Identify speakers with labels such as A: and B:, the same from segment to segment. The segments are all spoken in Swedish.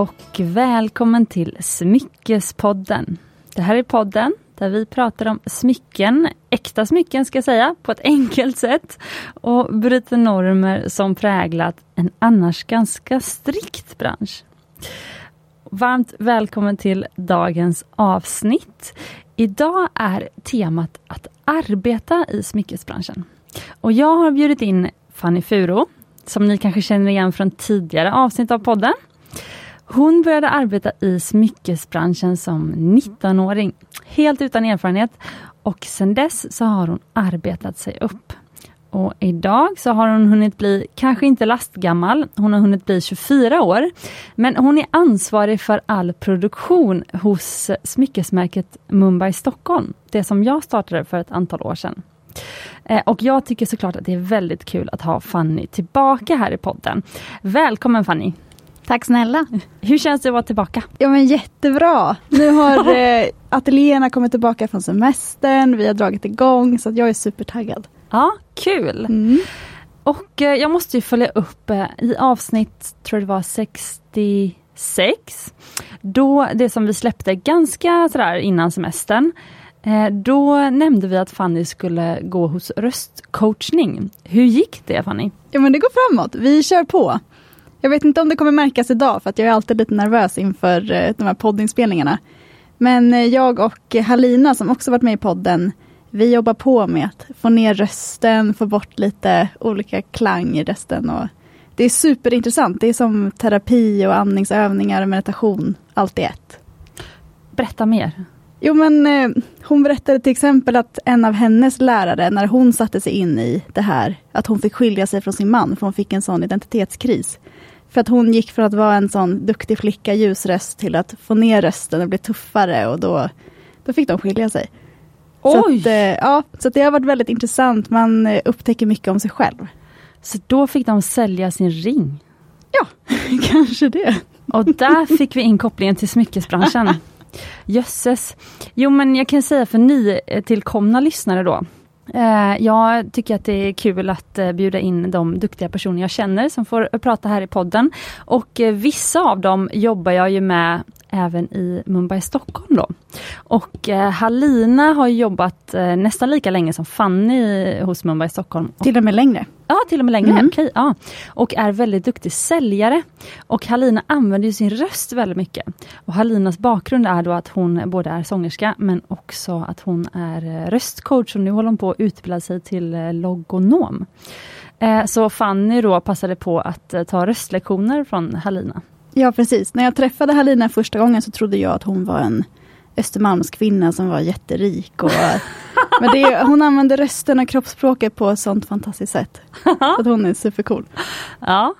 A: och välkommen till Smyckespodden. Det här är podden där vi pratar om smycken, äkta smycken ska jag säga, på ett enkelt sätt och bryter normer som präglat en annars ganska strikt bransch. Varmt välkommen till dagens avsnitt. Idag är temat att arbeta i smyckesbranschen. Och jag har bjudit in Fanny Furo, som ni kanske känner igen från tidigare avsnitt av podden. Hon började arbeta i smyckesbranschen som 19-åring, helt utan erfarenhet och sedan dess så har hon arbetat sig upp. Och idag så har hon hunnit bli, kanske inte lastgammal, hon har hunnit bli 24 år. Men hon är ansvarig för all produktion hos smyckesmärket Mumbai Stockholm. Det som jag startade för ett antal år sedan. Eh, och jag tycker såklart att det är väldigt kul att ha Fanny tillbaka här i podden. Välkommen Fanny!
B: Tack snälla!
A: Hur känns det att vara tillbaka?
B: Ja men jättebra! Nu har eh, ateljéerna kommit tillbaka från semestern, vi har dragit igång så jag är supertaggad.
A: Ja, kul! Mm. Och eh, jag måste ju följa upp eh, i avsnitt, tror det var 66, då det som vi släppte ganska sådär innan semestern, eh, då nämnde vi att Fanny skulle gå hos röstcoachning. Hur gick det Fanny?
B: Ja men det går framåt, vi kör på. Jag vet inte om det kommer märkas idag, för att jag är alltid lite nervös inför eh, de här poddinspelningarna. Men eh, jag och Halina, som också varit med i podden, vi jobbar på med att få ner rösten, få bort lite olika klang i rösten. Och det är superintressant. Det är som terapi och andningsövningar och meditation, allt i ett.
A: Berätta mer.
B: Jo men eh, hon berättade till exempel att en av hennes lärare, när hon satte sig in i det här, att hon fick skilja sig från sin man, för hon fick en sån identitetskris. För att hon gick från att vara en sån duktig flicka, ljusröst, till att få ner rösten och bli tuffare och då, då fick de skilja sig.
A: Oj!
B: Så, att, eh, ja, så det har varit väldigt intressant, man eh, upptäcker mycket om sig själv.
A: Så då fick de sälja sin ring?
B: Ja, kanske det.
A: Och där fick vi in kopplingen till smyckesbranschen. Jösses! Jo men jag kan säga för nytillkomna lyssnare då, eh, jag tycker att det är kul att eh, bjuda in de duktiga personer jag känner som får prata här i podden. Och eh, vissa av dem jobbar jag ju med även i Mumbai Stockholm. Då. Och Halina har jobbat nästan lika länge som Fanny hos Mumbai Stockholm.
B: Till och med längre.
A: Ja, till och med längre. Mm. Okej, ja. Och är väldigt duktig säljare. Och Halina använder sin röst väldigt mycket. Och Halinas bakgrund är då att hon både är sångerska men också att hon är röstcoach och nu håller hon på att utbilda sig till eh, logonom. Eh, så Fanny då passade på att eh, ta röstlektioner från Halina.
B: Ja precis, när jag träffade Halina första gången så trodde jag att hon var en Östermalmskvinna som var jätterik. Och, men det, hon använder rösten och kroppsspråket på ett sånt fantastiskt sätt. Att hon är supercool.
A: Ja,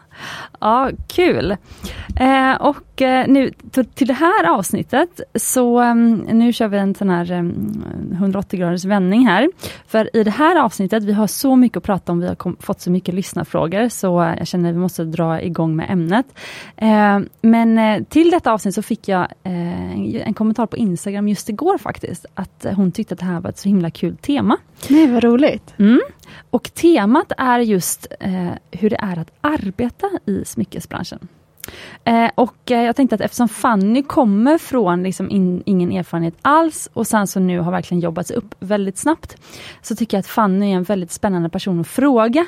A: Ja, kul! Eh, och eh, nu till det här avsnittet, så um, nu kör vi en sån här mm, um, 180 graders vändning här. För i det här avsnittet, vi har så mycket att prata om, vi har kom, fått så mycket lyssnarfrågor, så uh, jag känner att vi måste dra igång med ämnet. Eh, men uh, till detta avsnitt så fick jag uh, en kommentar på Instagram just igår faktiskt, att hon tyckte att det här var ett så himla kul tema.
B: Nej, vad roligt!
A: Mm. Och temat är just eh, hur det är att arbeta i smyckesbranschen. Eh, och eh, jag tänkte att eftersom Fanny kommer från liksom in, ingen erfarenhet alls och sen så nu har verkligen jobbats upp väldigt snabbt. Så tycker jag att Fanny är en väldigt spännande person att fråga.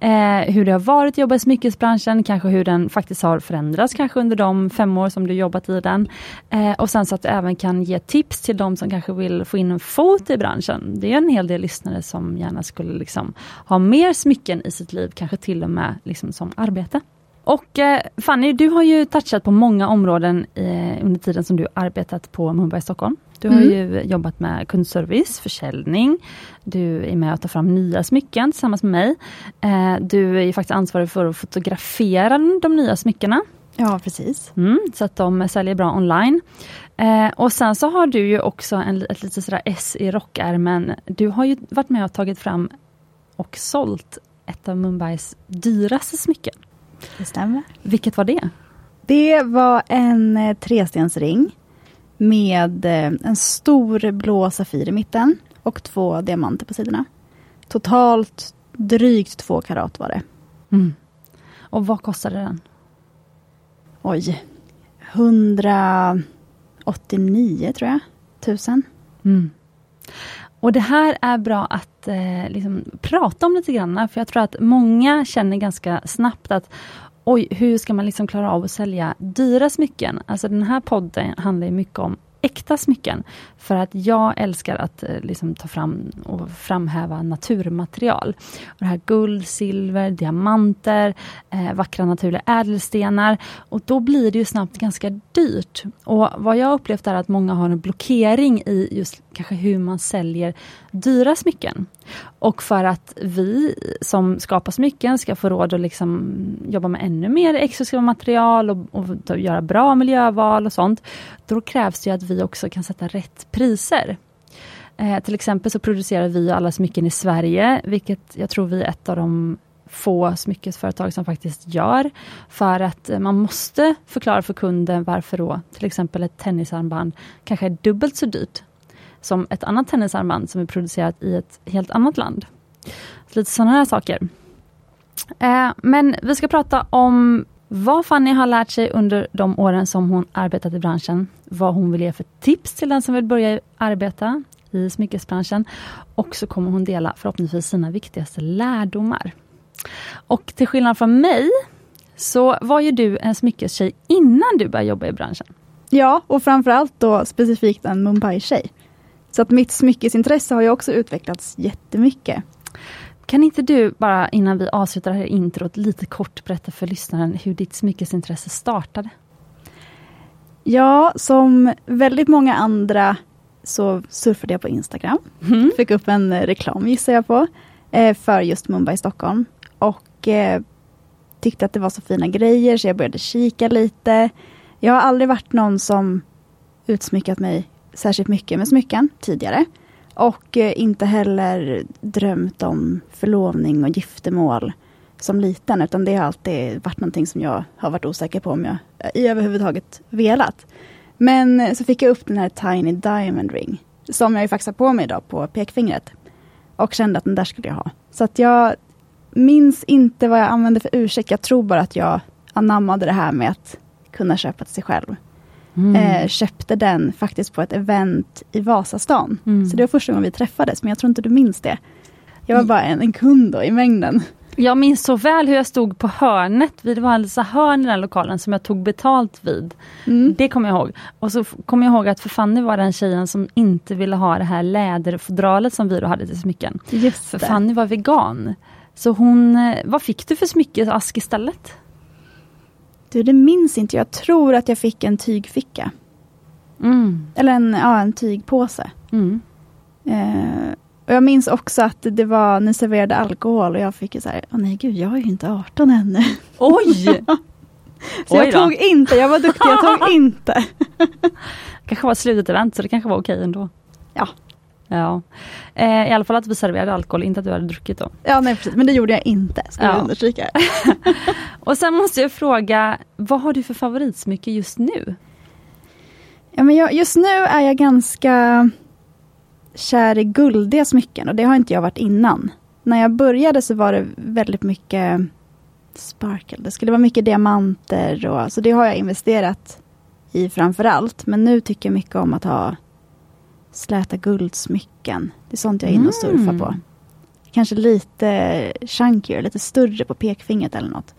A: Eh, hur det har varit att jobba i smyckesbranschen, kanske hur den faktiskt har förändrats kanske under de fem år som du jobbat i den. Eh, och sen så att du även kan ge tips till de som kanske vill få in en fot i branschen. Det är en hel del lyssnare som gärna skulle liksom ha mer smycken i sitt liv, kanske till och med liksom som arbete. Och eh, Fanny, du har ju touchat på många områden eh, under tiden som du arbetat på Mumbai Stockholm. Du har mm. ju jobbat med kundservice, försäljning, du är med och tar fram nya smycken tillsammans med mig. Eh, du är faktiskt ansvarig för att fotografera de nya smyckena.
B: Ja, precis.
A: Mm, så att de säljer bra online. Eh, och sen så har du ju också en, ett litet sådär S i rockärmen. Du har ju varit med och tagit fram och sålt ett av Mumbais dyraste smycken.
B: Det stämmer.
A: Vilket var det?
B: Det var en eh, trestensring med eh, en stor blå Safir i mitten och två diamanter på sidorna. Totalt drygt två karat var det.
A: Mm. Och vad kostade den?
B: Oj, 189 tror jag, tusen.
A: Mm. Och det här är bra att eh, liksom, prata om lite grann, för jag tror att många känner ganska snabbt att oj, hur ska man liksom klara av att sälja dyra smycken? Alltså den här podden handlar mycket om äkta smycken. För att jag älskar att eh, liksom, ta fram och framhäva naturmaterial. Och det här guld, silver, diamanter, eh, vackra naturliga ädelstenar. Och då blir det ju snabbt ganska dyrt. Och vad jag upplevt är att många har en blockering i just kanske hur man säljer dyra smycken. Och för att vi som skapar smycken ska få råd att liksom jobba med ännu mer exklusiva material och, och göra bra miljöval och sånt. Då krävs det att vi också kan sätta rätt priser. Eh, till exempel så producerar vi alla smycken i Sverige, vilket jag tror vi är ett av de få smyckesföretag som faktiskt gör. För att eh, man måste förklara för kunden varför då till exempel ett tennisarmband kanske är dubbelt så dyrt som ett annat tennisarmband som är producerat i ett helt annat land. Så lite sådana här saker. Eh, men vi ska prata om vad Fanny har lärt sig under de åren som hon arbetat i branschen. Vad hon vill ge för tips till den som vill börja arbeta i smyckesbranschen. Och så kommer hon dela förhoppningsvis sina viktigaste lärdomar. Och till skillnad från mig så var ju du en smyckestjej innan du började jobba i branschen.
B: Ja, och framförallt då specifikt en Mumbai-tjej. Så att mitt smyckesintresse har ju också utvecklats jättemycket.
A: Kan inte du bara innan vi avslutar det här introt lite kort berätta för lyssnaren hur ditt smyckesintresse startade?
B: Ja, som väldigt många andra så surfade jag på Instagram. Mm. Fick upp en reklam gissar jag på. Eh, för just Mumbai Stockholm. Och eh, tyckte att det var så fina grejer så jag började kika lite. Jag har aldrig varit någon som utsmyckat mig särskilt mycket med smycken tidigare. Och eh, inte heller drömt om förlovning och giftermål som liten, utan det har alltid varit någonting som jag har varit osäker på om jag eh, i överhuvudtaget velat. Men eh, så fick jag upp den här Tiny Diamond Ring, som jag ju faktiskt har på mig idag på pekfingret. Och kände att den där skulle jag ha. Så att jag minns inte vad jag använde för ursäkt. Jag tror bara att jag anammade det här med att kunna köpa till sig själv. Mm. Eh, köpte den faktiskt på ett event i Vasastan. Mm. Så det var första gången vi träffades, men jag tror inte du minns det. Jag var bara en, en kund då i mängden.
A: Jag minns så väl hur jag stod på hörnet, det var en hörn i den lokalen som jag tog betalt vid. Mm. Det kommer jag ihåg. Och så kommer jag ihåg att för Fanny var den tjejen som inte ville ha det här läderfodralet som vi då hade till smycken.
B: Just
A: för Fanny var vegan. Så hon, eh, vad fick du för smyckesask istället?
B: Du, det minns inte jag. tror att jag fick en tygficka. Mm. Eller en, ja, en tygpåse. Mm. Eh, och jag minns också att det var, ni serverade alkohol och jag fick så här, åh nej gud, jag är ju inte 18 ännu.
A: Oj!
B: så Oj jag tog inte, jag var duktig, jag tog inte.
A: kanske var slutet event, så det kanske var okej ändå.
B: Ja.
A: Ja. Eh, I alla fall att vi serverade alkohol, inte att du hade druckit då.
B: Ja, nej precis, men det gjorde jag inte, ska ja. jag understryka.
A: och sen måste jag fråga, vad har du för favoritsmycke just nu?
B: Ja, men jag, just nu är jag ganska kär i guldiga smycken och det har inte jag varit innan. När jag började så var det väldigt mycket sparkle. Det skulle vara mycket diamanter och så det har jag investerat i framför allt. Men nu tycker jag mycket om att ha släta guldsmycken. Det är sånt jag är inne och surfar på. Mm. Kanske lite chunkier, lite större på pekfingret eller något.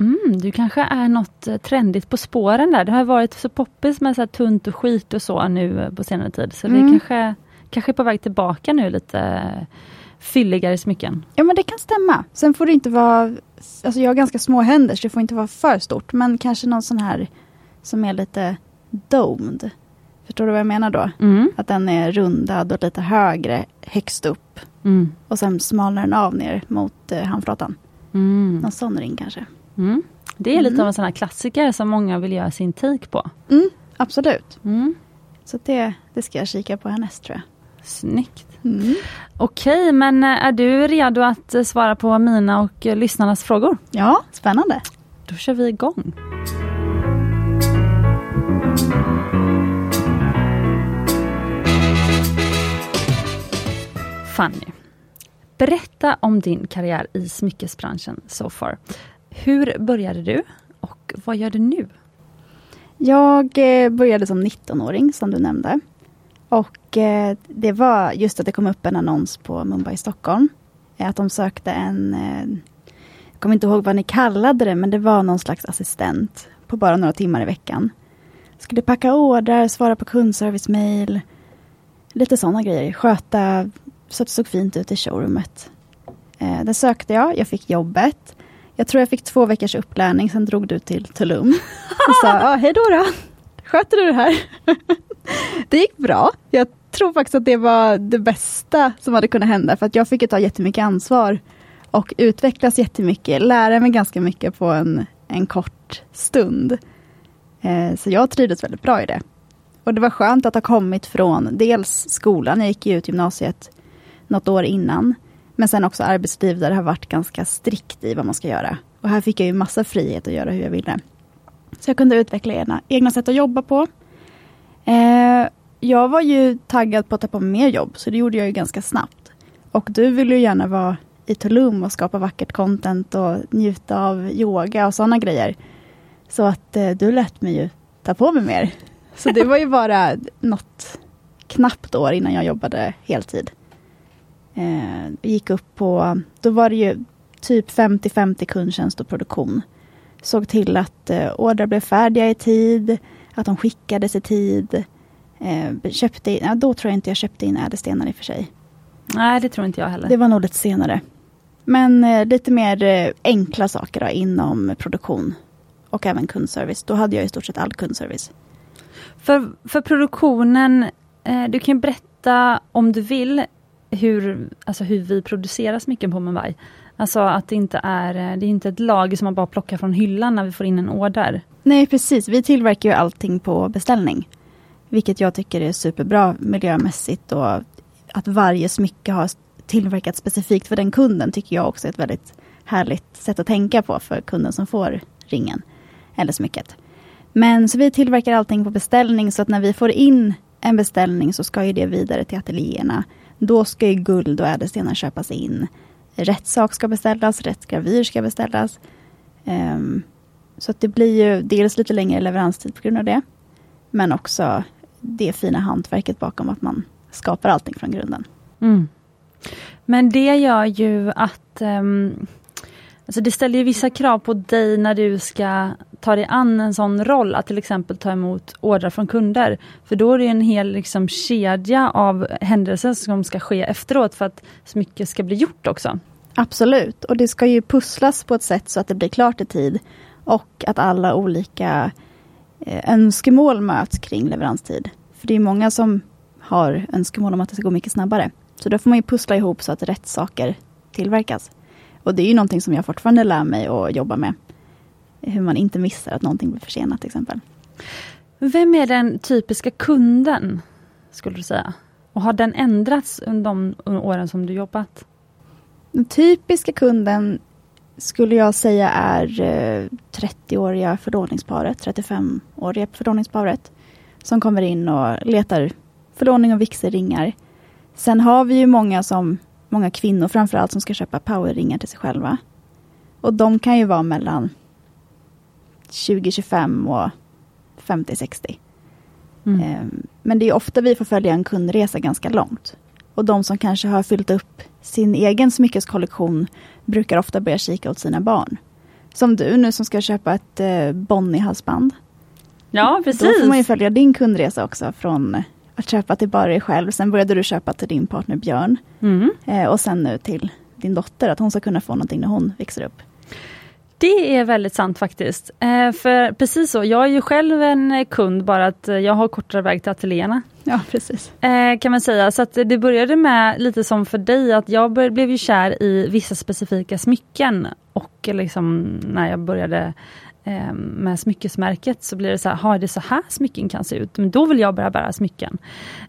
A: Mm, du kanske är något eh, trendigt på spåren där. Det har varit så poppis med så här tunt och skit och så nu eh, på senare tid. Så mm. det kanske, kanske är på väg tillbaka nu lite fylligare smycken.
B: Ja men det kan stämma. Sen får det inte vara, alltså jag har ganska små händer så det får inte vara för stort. Men kanske någon sån här som är lite domed. Förstår du vad jag menar då? Mm. Att den är rundad och lite högre högst upp. Mm. Och sen smalnar den av ner mot eh, handflatan. Mm. Någon sån ring kanske.
A: Mm. Det är lite mm. av en sån här klassiker som många vill göra sin take på.
B: Mm, absolut. Mm. Så det, det ska jag kika på härnäst tror jag.
A: Snyggt. Mm. Okej, men eh, är du redo att eh, svara på mina och eh, lyssnarnas frågor?
B: Ja, spännande.
A: Då kör vi igång. Fanny, berätta om din karriär i smyckesbranschen so far. Hur började du och vad gör du nu?
B: Jag eh, började som 19-åring som du nämnde. Och eh, det var just att det kom upp en annons på Mumbai Stockholm. Eh, att de sökte en, jag kommer inte ihåg vad ni kallade det, men det var någon slags assistent på bara några timmar i veckan. Skulle packa ordrar, svara på kundservice-mail, lite sådana grejer. Sköta så att det såg fint ut i showroomet. Eh, där sökte jag, jag fick jobbet. Jag tror jag fick två veckors upplärning, sen drog du till Tulum. Och sa, ja, hej då då. Sköter du det här? det gick bra. Jag tror faktiskt att det var det bästa som hade kunnat hända, för att jag fick ta jättemycket ansvar och utvecklas jättemycket, lära mig ganska mycket på en, en kort stund. Eh, så jag trivdes väldigt bra i det. Och det var skönt att ha kommit från dels skolan, jag gick ut gymnasiet något år innan, men sen också arbetsliv där det har varit ganska strikt i vad man ska göra. Och här fick jag ju massa frihet att göra hur jag ville. Så jag kunde utveckla egna, egna sätt att jobba på. Eh, jag var ju taggad på att ta på mig mer jobb, så det gjorde jag ju ganska snabbt. Och du ville ju gärna vara i Tulum och skapa vackert content och njuta av yoga och sådana grejer. Så att eh, du lät mig ju ta på mig mer. Så det var ju bara något knappt år innan jag jobbade heltid. Eh, gick upp på, då var det ju typ 50-50 kundtjänst och produktion. Såg till att eh, ordrar blev färdiga i tid, att de skickades i tid. Eh, köpte in, ja, då tror jag inte jag köpte in ädelstenar i och för sig.
A: Nej, det tror inte jag heller.
B: Det var nog lite senare. Men eh, lite mer eh, enkla saker då, inom produktion och även kundservice. Då hade jag i stort sett all kundservice.
A: För, för produktionen, eh, du kan berätta om du vill hur, alltså hur vi producerar smycken på Mumbai. Alltså att det inte är, eh, det är inte ett lager som man bara plockar från hyllan när vi får in en order.
B: Nej precis, vi tillverkar ju allting på beställning. Vilket jag tycker är superbra miljömässigt och att varje smycke har tillverkats specifikt för den kunden tycker jag också är ett väldigt härligt sätt att tänka på för kunden som får ringen eller smycket. Men så vi tillverkar allting på beställning så att när vi får in en beställning så ska ju det vidare till ateljéerna. Då ska ju guld och ädelstenar köpas in. Rätt sak ska beställas, rätt gravyr ska beställas. Um, så att det blir ju dels lite längre leveranstid på grund av det. Men också det fina hantverket bakom att man skapar allting från grunden.
A: Mm. Men det gör ju att um, alltså det ställer vissa krav på dig när du ska ta dig an en sån roll, att till exempel ta emot ordrar från kunder. För då är det en hel liksom, kedja av händelser som ska ske efteråt för att så mycket ska bli gjort också.
B: Absolut, och det ska ju pusslas på ett sätt så att det blir klart i tid. Och att alla olika eh, önskemål möts kring leveranstid. För det är många som har önskemål om att det ska gå mycket snabbare. Så då får man ju pussla ihop så att rätt saker tillverkas. Och det är ju någonting som jag fortfarande lär mig att jobba med. Hur man inte missar att någonting blir försenat till exempel.
A: Vem är den typiska kunden, skulle du säga? Och har den ändrats under de åren som du jobbat?
B: Den typiska kunden skulle jag säga är 30-åriga eh, förlovningsparet, 35-åriga förlovningsparet. Som kommer in och letar förlovning och vigselringar. Sen har vi ju många, som, många kvinnor framförallt som ska köpa powerringar till sig själva. Och de kan ju vara mellan 20-25 och 50-60. Mm. Ehm, men det är ofta vi får följa en kundresa ganska långt. Och de som kanske har fyllt upp sin egen smyckeskollektion brukar ofta börja kika åt sina barn. Som du nu som ska köpa ett eh, Bonnie-halsband.
A: Ja, precis. Då
B: får man ju följa din kundresa också från att köpa till bara dig själv. Sen började du köpa till din partner Björn. Mm. Eh, och sen nu till din dotter, att hon ska kunna få någonting när hon växer upp.
A: Det är väldigt sant faktiskt. Eh, för precis så, jag är ju själv en kund, bara att jag har kortare väg till ateljéerna.
B: Ja, precis.
A: Eh, kan man säga. Så att det började med lite som för dig, att jag blev ju kär i vissa specifika smycken. Och liksom när jag började med smyckesmärket så blir det så här, har det så här smycken kan se ut? Men då vill jag börja bära smycken.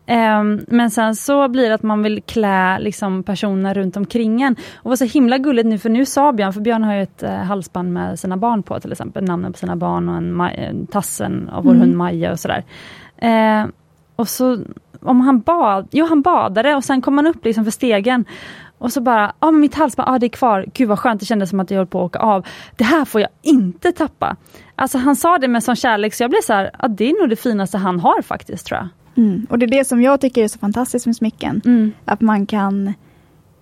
A: Eh, men sen så blir det att man vill klä liksom, personer runt omkring en. Och var så himla gulligt nu, för nu sa Björn, för Björn har ju ett eh, halsband med sina barn på till exempel, namnen på sina barn och en, en tassen av vår mm. hund Maja och sådär. Eh, och så om han bad, jo han badade och sen kom han upp liksom för stegen. Och så bara, ja ah, mitt halsband, ah, det är kvar. Gud vad skönt, det kändes som att jag höll på att åka av. Det här får jag inte tappa. Alltså han sa det med sån kärlek så jag blev så här, ah, det är nog det finaste han har faktiskt tror jag.
B: Mm. Och det är det som jag tycker är så fantastiskt med smycken.
A: Mm.
B: Att man kan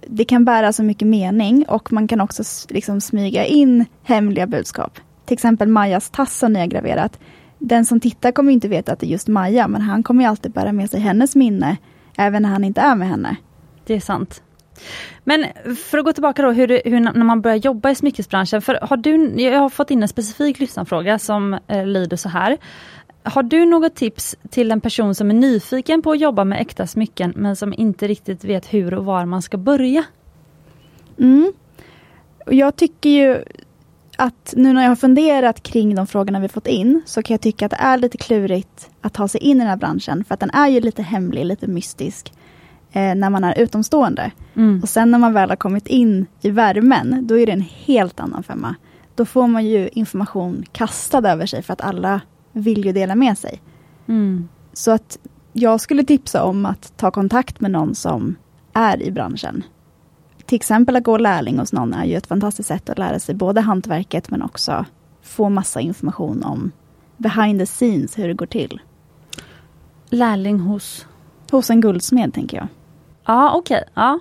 B: det kan bära så mycket mening och man kan också liksom smyga in hemliga budskap. Till exempel Majas tass som ni har graverat. Den som tittar kommer inte veta att det är just Maja, men han kommer alltid bära med sig hennes minne, även när han inte är med henne.
A: Det är sant. Men för att gå tillbaka då, hur, hur, när man börjar jobba i smyckesbranschen. För har du, jag har fått in en specifik lyssnarfråga som eh, lyder så här. Har du något tips till en person som är nyfiken på att jobba med äkta smycken men som inte riktigt vet hur och var man ska börja?
B: Mm. Jag tycker ju att nu när jag har funderat kring de frågorna vi fått in så kan jag tycka att det är lite klurigt att ta sig in i den här branschen för att den är ju lite hemlig, lite mystisk eh, när man är utomstående. Mm. Och sen när man väl har kommit in i värmen, då är det en helt annan femma. Då får man ju information kastad över sig för att alla vill ju dela med sig.
A: Mm.
B: Så att jag skulle tipsa om att ta kontakt med någon som är i branschen. Till exempel att gå lärling hos någon är ju ett fantastiskt sätt att lära sig både hantverket men också få massa information om behind the scenes, hur det går till.
A: Lärling hos?
B: Hos en guldsmed tänker jag.
A: Ja, okej. Okay. Ja.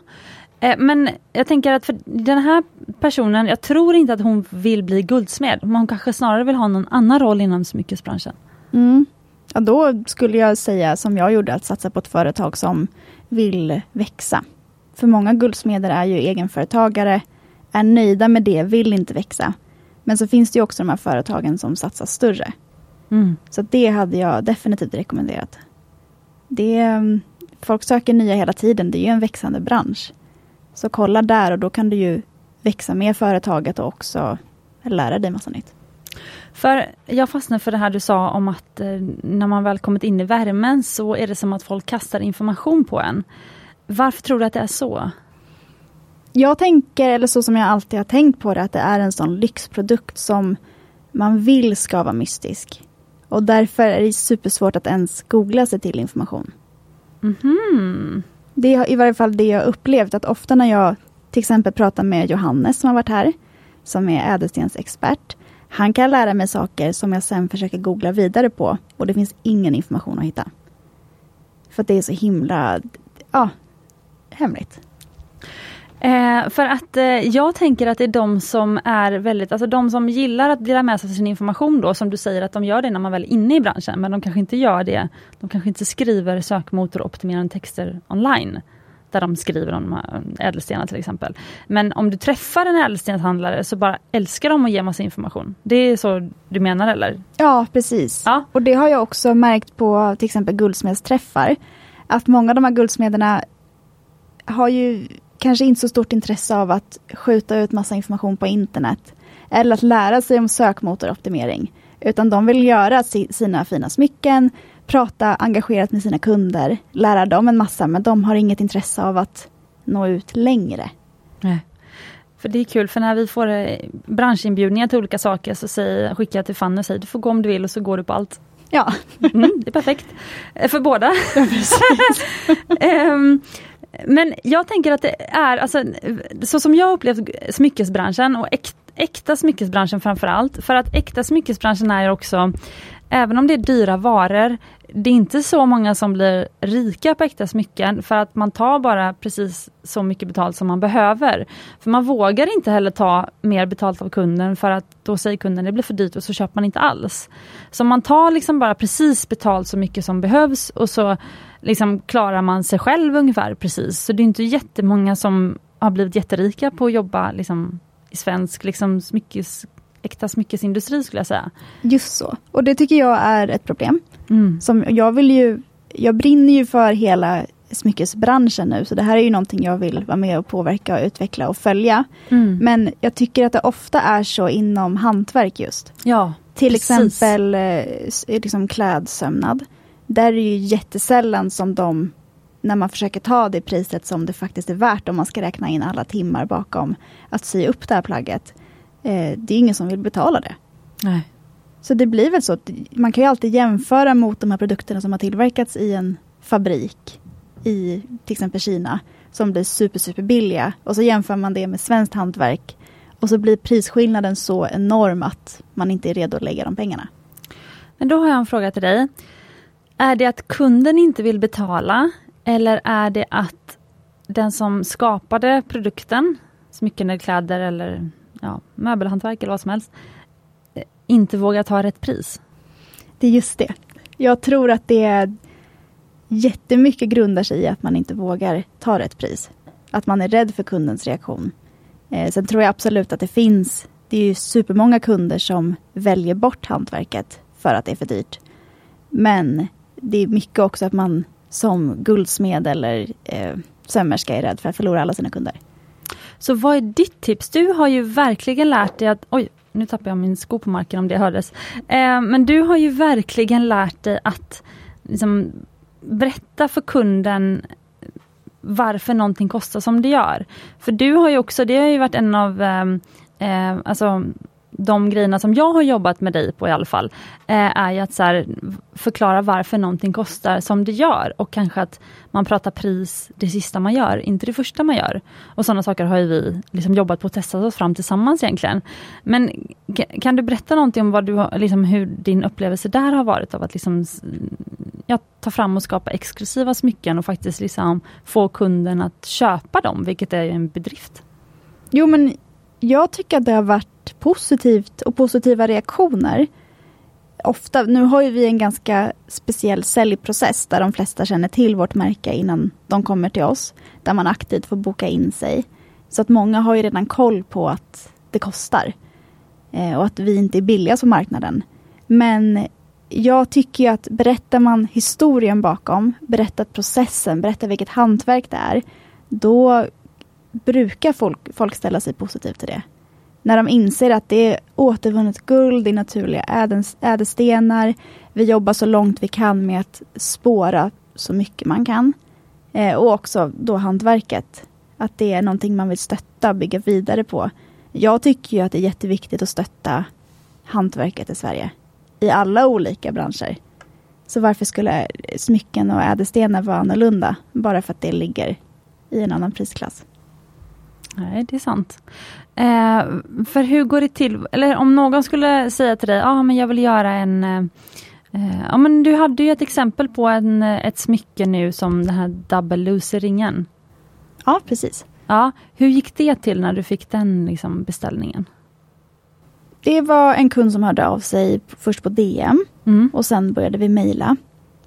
A: Eh, men jag tänker att för den här personen, jag tror inte att hon vill bli guldsmed. Hon kanske snarare vill ha någon annan roll inom smyckesbranschen.
B: Mm. Ja, då skulle jag säga som jag gjorde, att satsa på ett företag som vill växa. För många guldsmeder är ju egenföretagare, är nöjda med det, vill inte växa. Men så finns det också de här företagen som satsar större.
A: Mm.
B: Så det hade jag definitivt rekommenderat. Det, folk söker nya hela tiden, det är ju en växande bransch. Så kolla där och då kan du ju växa med företaget och också lära dig massa nytt.
A: För jag fastnade för det här du sa om att eh, när man väl kommit in i värmen så är det som att folk kastar information på en. Varför tror du att det är så?
B: Jag tänker, eller så som jag alltid har tänkt på det, att det är en sån lyxprodukt som man vill ska vara mystisk. Och därför är det supersvårt att ens googla sig till information.
A: Mm -hmm.
B: Det är i varje fall det jag upplevt, att ofta när jag till exempel pratar med Johannes som har varit här, som är ädelstensexpert. Han kan lära mig saker som jag sen försöker googla vidare på och det finns ingen information att hitta. För att det är så himla, ja, hemligt.
A: Eh, för att eh, jag tänker att det är de som är väldigt, alltså de som gillar att dela med sig av sin information då, som du säger att de gör det när man väl är inne i branschen, men de kanske inte gör det, de kanske inte skriver sökmotoroptimerande texter online, där de skriver om de här ädelstenar till exempel. Men om du träffar en ädelstenshandlare så bara älskar de att ge massa information. Det är så du menar eller?
B: Ja, precis.
A: Ja.
B: Och det har jag också märkt på till exempel guldsmedsträffar, att många av de här guldsmederna har ju kanske inte så stort intresse av att skjuta ut massa information på internet. Eller att lära sig om sökmotoroptimering. Utan de vill göra sina fina smycken, prata engagerat med sina kunder, lära dem en massa, men de har inget intresse av att nå ut längre.
A: Nej. För det är kul, för när vi får eh, branschinbjudningar till olika saker så säger, skickar jag till Fanny och säger du får gå om du vill och så går du på allt.
B: Ja.
A: Mm, det är perfekt. Eh, för båda. Ja, um, Men jag tänker att det är, alltså, så som jag upplevt smyckesbranschen och äkta, äkta smyckesbranschen framförallt, för att äkta smyckesbranschen är också, även om det är dyra varor, det är inte så många som blir rika på äkta smycken för att man tar bara precis så mycket betalt som man behöver. För man vågar inte heller ta mer betalt av kunden för att då säger kunden det blir för dyrt och så köper man inte alls. Så man tar liksom bara precis betalt så mycket som behövs och så liksom klarar man sig själv ungefär precis. Så det är inte jättemånga som har blivit jätterika på att jobba liksom, i svensk liksom, smyckes, äkta smyckesindustri skulle jag säga.
B: Just så. Och det tycker jag är ett problem.
A: Mm.
B: Som jag vill ju, jag brinner ju för hela smyckesbranschen nu, så det här är ju någonting jag vill vara med och påverka och utveckla och följa.
A: Mm.
B: Men jag tycker att det ofta är så inom hantverk just.
A: Ja,
B: Till
A: precis.
B: exempel eh, liksom klädsömnad. Där är det ju jättesällan som de, när man försöker ta det priset som det faktiskt är värt om man ska räkna in alla timmar bakom att sy upp det här plagget. Eh, det är ingen som vill betala det.
A: Nej.
B: Så det blir väl så att man kan ju alltid jämföra mot de här produkterna som har tillverkats i en fabrik i till exempel Kina. som blir super, super billiga och så jämför man det med svenskt hantverk och så blir prisskillnaden så enorm att man inte är redo att lägga de pengarna.
A: Men då har jag en fråga till dig. Är det att kunden inte vill betala eller är det att den som skapade produkten, smycken eller kläder eller ja, möbelhantverk eller vad som helst, eh, inte vågar ta rätt pris?
B: Det är just det. Jag tror att det är jättemycket grundar sig i att man inte vågar ta rätt pris. Att man är rädd för kundens reaktion. Eh, sen tror jag absolut att det finns, det är ju supermånga kunder som väljer bort hantverket för att det är för dyrt. Men det är mycket också att man som guldsmed eller eh, sömmerska är rädd för att förlora alla sina kunder.
A: Så vad är ditt tips? Du har ju verkligen lärt dig att, oj, nu tappade jag min sko på marken om det hördes. Eh, men du har ju verkligen lärt dig att liksom, berätta för kunden varför någonting kostar som det gör. För du har ju också, det har ju varit en av eh, eh, alltså, de grejerna som jag har jobbat med dig på i alla fall, eh, är ju att så här, förklara varför någonting kostar som det gör och kanske att man pratar pris det sista man gör, inte det första man gör. Och sådana saker har vi liksom jobbat på och testat oss fram tillsammans egentligen. Men kan du berätta någonting om vad du, liksom, hur din upplevelse där har varit av att liksom, ja, ta fram och skapa exklusiva smycken och faktiskt liksom få kunden att köpa dem, vilket är en bedrift?
B: Jo men jag tycker att det har varit positivt och positiva reaktioner. Ofta, nu har ju vi en ganska speciell säljprocess där de flesta känner till vårt märke innan de kommer till oss. Där man aktivt får boka in sig. Så att många har ju redan koll på att det kostar. Eh, och att vi inte är billiga på marknaden. Men jag tycker att berättar man historien bakom, berättar processen, berättar vilket hantverk det är. Då brukar folk, folk ställa sig positivt till det. När de inser att det är återvunnet guld, det är naturliga ädelstenar. Vi jobbar så långt vi kan med att spåra så mycket man kan. Eh, och också då hantverket. Att det är någonting man vill stötta, bygga vidare på. Jag tycker ju att det är jätteviktigt att stötta hantverket i Sverige. I alla olika branscher. Så varför skulle smycken och ädelstenar vara annorlunda? Bara för att det ligger i en annan prisklass.
A: Nej, det är sant. Eh, för hur går det till? Eller om någon skulle säga till dig, ja ah, men jag vill göra en eh, Ja men du hade ju ett exempel på en, ett smycke nu som den här double loser-ringen.
B: Ja, precis.
A: Ja, hur gick det till när du fick den liksom, beställningen?
B: Det var en kund som hörde av sig först på DM mm. och sen började vi mejla.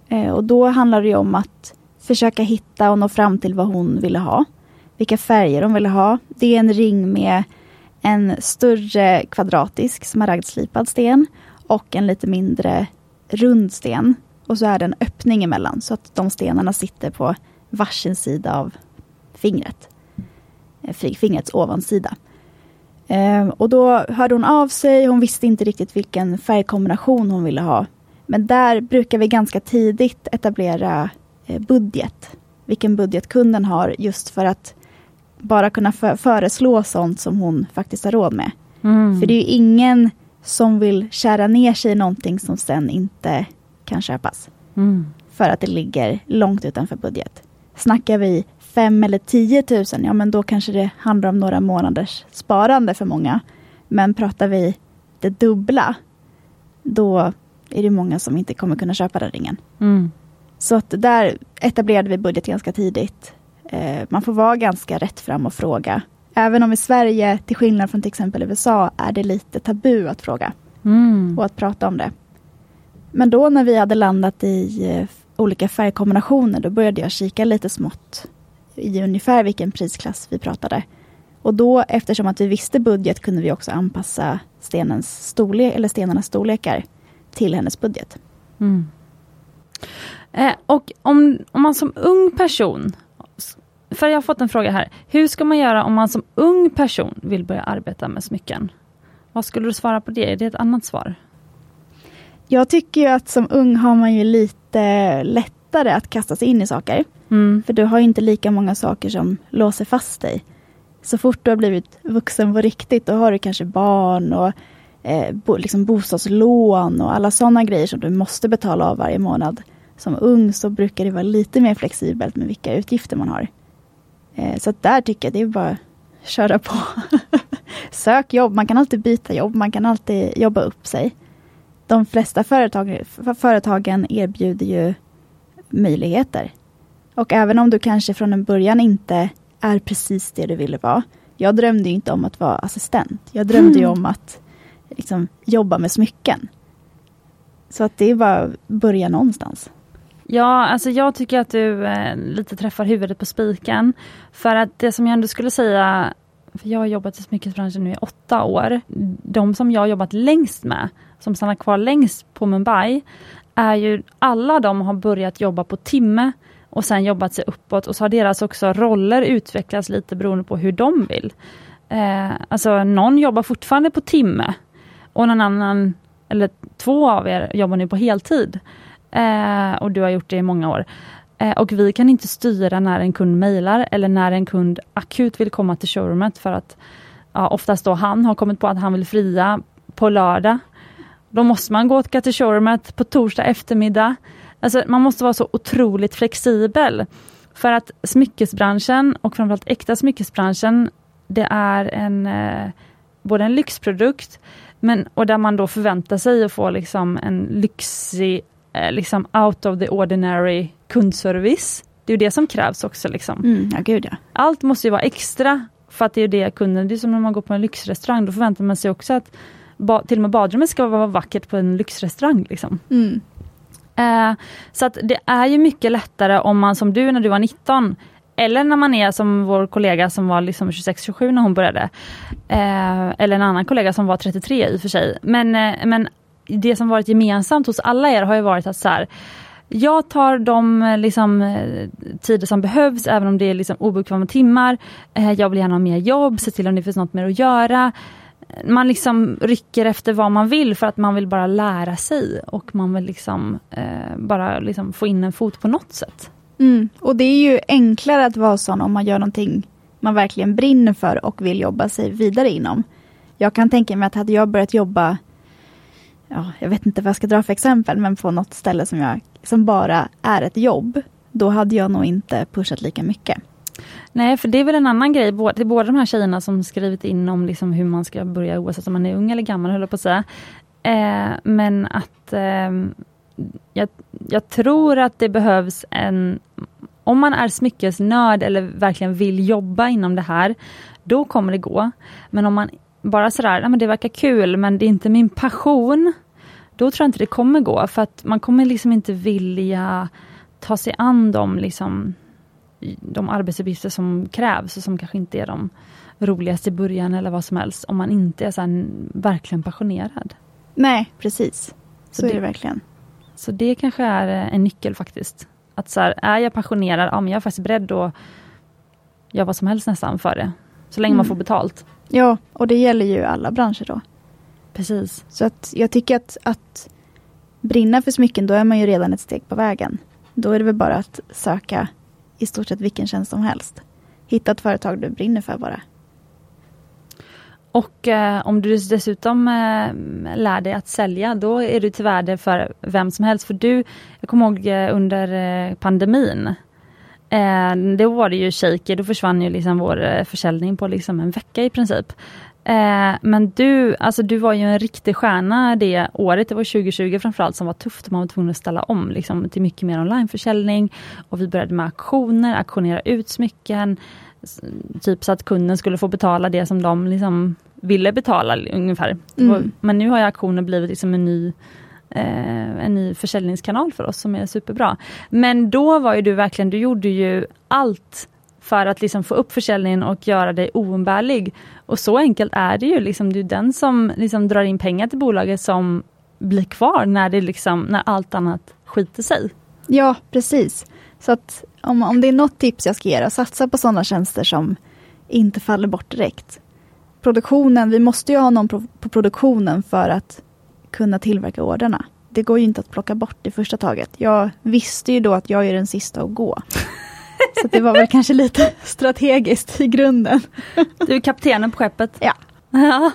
B: Eh, och då handlade det om att försöka hitta och nå fram till vad hon ville ha vilka färger de ville ha. Det är en ring med en större kvadratisk smaragdslipad sten och en lite mindre rund sten. Och så är det en öppning emellan så att de stenarna sitter på varsin sida av fingret. Eh, fingrets ovansida. Ehm, och då hörde hon av sig, hon visste inte riktigt vilken färgkombination hon ville ha. Men där brukar vi ganska tidigt etablera eh, budget. Vilken budget kunden har just för att bara kunna för, föreslå sånt som hon faktiskt har råd med. Mm. För det är ju ingen som vill kära ner sig i någonting som sen inte kan köpas. Mm. För att det ligger långt utanför budget. Snackar vi 5 eller 10 000, ja men då kanske det handlar om några månaders sparande för många. Men pratar vi det dubbla, då är det många som inte kommer kunna köpa den ringen. Mm. Så att där etablerade vi budget ganska tidigt man får vara ganska rätt fram och fråga. Även om i Sverige, till skillnad från till exempel USA, är det lite tabu att fråga. Mm. Och att prata om det. Men då när vi hade landat i eh, olika färgkombinationer, då började jag kika lite smått i ungefär vilken prisklass vi pratade. Och då, eftersom att vi visste budget, kunde vi också anpassa stenens storlek, eller stenarnas storlekar till hennes budget. Mm.
A: Eh, och om, om man som ung person för jag har fått en fråga här. Hur ska man göra om man som ung person vill börja arbeta med smycken? Vad skulle du svara på det? Är det ett annat svar?
B: Jag tycker ju att som ung har man ju lite lättare att kasta sig in i saker. Mm. För du har inte lika många saker som låser fast dig. Så fort du har blivit vuxen på riktigt, då har du kanske barn och eh, bo, liksom bostadslån och alla sådana grejer som du måste betala av varje månad. Som ung så brukar det vara lite mer flexibelt med vilka utgifter man har. Eh, så där tycker jag det är bara att köra på. Sök jobb, man kan alltid byta jobb, man kan alltid jobba upp sig. De flesta företag, företagen erbjuder ju möjligheter. Och även om du kanske från en början inte är precis det du ville vara. Jag drömde inte om att vara assistent. Jag drömde mm. om att liksom, jobba med smycken. Så att det är bara att börja någonstans.
A: Ja, alltså jag tycker att du eh, lite träffar huvudet på spiken. För att det som jag ändå skulle säga, för jag har jobbat i smyckesbranschen nu i åtta år. De som jag har jobbat längst med, som stannar kvar längst på Mumbai, är ju alla de har börjat jobba på timme och sen jobbat sig uppåt och så har deras också roller utvecklats lite beroende på hur de vill. Eh, alltså någon jobbar fortfarande på timme och någon annan, eller två av er jobbar nu på heltid. Eh, och du har gjort det i många år. Eh, och vi kan inte styra när en kund mejlar eller när en kund akut vill komma till showroomet för att ja, oftast då han har kommit på att han vill fria på lördag. Då måste man gå till showroomet på torsdag eftermiddag. Alltså, man måste vara så otroligt flexibel. För att smyckesbranschen och framförallt äkta smyckesbranschen, det är en eh, både en lyxprodukt men, och där man då förväntar sig att få liksom en lyxig, eh, liksom out of the ordinary kundservice. Det är det som krävs också. Liksom.
B: Mm, ja, gud ja.
A: Allt måste ju vara extra för att det är det kunden, det är som när man går på en lyxrestaurang, då förväntar man sig också att ba, till och med badrummet ska vara vackert på en lyxrestaurang. Liksom.
B: Mm.
A: Eh, så att det är ju mycket lättare om man som du när du var 19 eller när man är som vår kollega som var liksom 26-27 när hon började. Eh, eller en annan kollega som var 33 i och för sig. Men, eh, men det som varit gemensamt hos alla er har ju varit att så här, jag tar de eh, liksom, eh, tider som behövs, även om det är liksom obekväma timmar. Eh, jag vill gärna ha mer jobb, se till om det finns något mer att göra man liksom rycker efter vad man vill för att man vill bara lära sig och man vill liksom eh, bara liksom få in en fot på något sätt.
B: Mm. Och det är ju enklare att vara sån om man gör någonting man verkligen brinner för och vill jobba sig vidare inom. Jag kan tänka mig att hade jag börjat jobba, ja, jag vet inte vad jag ska dra för exempel, men på något ställe som, jag, som bara är ett jobb, då hade jag nog inte pushat lika mycket.
A: Nej, för det är väl en annan grej. både, båda de här tjejerna som skrivit in om liksom hur man ska börja oavsett om man är ung eller gammal, höll jag på att säga. Eh, men att eh, jag, jag, tror att det behövs en... Om man är smyckesnörd eller verkligen vill jobba inom det här, då kommer det gå. Men om man bara sådär, ja, men det verkar kul men det är inte min passion, då tror jag inte det kommer gå. För att man kommer liksom inte vilja ta sig an dem liksom de arbetsuppgifter som krävs och som kanske inte är de roligaste i början eller vad som helst om man inte är så här, verkligen passionerad.
B: Nej, precis. Så, så det, är det verkligen.
A: Så det kanske är eh, en nyckel faktiskt. Att så här, är jag passionerad, ja men jag är faktiskt beredd att göra vad som helst nästan för det. Så länge mm. man får betalt.
B: Ja, och det gäller ju alla branscher då.
A: Precis.
B: Så att jag tycker att, att brinna för smycken, då är man ju redan ett steg på vägen. Då är det väl bara att söka i stort sett vilken tjänst som helst. Hitta ett företag du brinner för bara.
A: Och eh, om du dessutom eh, lär dig att sälja, då är du till värde för vem som helst. För du, jag kommer ihåg eh, under eh, pandemin, eh, då var det ju shaky, då försvann ju liksom vår eh, försäljning på liksom en vecka i princip. Eh, men du, alltså du var ju en riktig stjärna det året, det var 2020 framförallt som var tufft. Man var tvungen att ställa om liksom, till mycket mer onlineförsäljning. Och vi började med auktioner, auktionera ut smycken. Typ så att kunden skulle få betala det som de liksom ville betala ungefär. Mm. Men nu har ju auktioner blivit liksom en ny eh, en ny försäljningskanal för oss som är superbra. Men då var ju du verkligen, du gjorde ju allt för att liksom få upp försäljningen och göra dig oumbärlig. Och så enkelt är det ju. Liksom, det är den som liksom drar in pengar till bolaget som blir kvar när, det liksom, när allt annat skiter sig.
B: Ja, precis. Så att om, om det är något tips jag ska ge, satsa på sådana tjänster som inte faller bort direkt. Produktionen, vi måste ju ha någon på produktionen för att kunna tillverka orderna. Det går ju inte att plocka bort i första taget. Jag visste ju då att jag är den sista att gå. Så det var väl kanske lite strategiskt i grunden.
A: Du är kaptenen på skeppet?
B: Ja.
A: ja.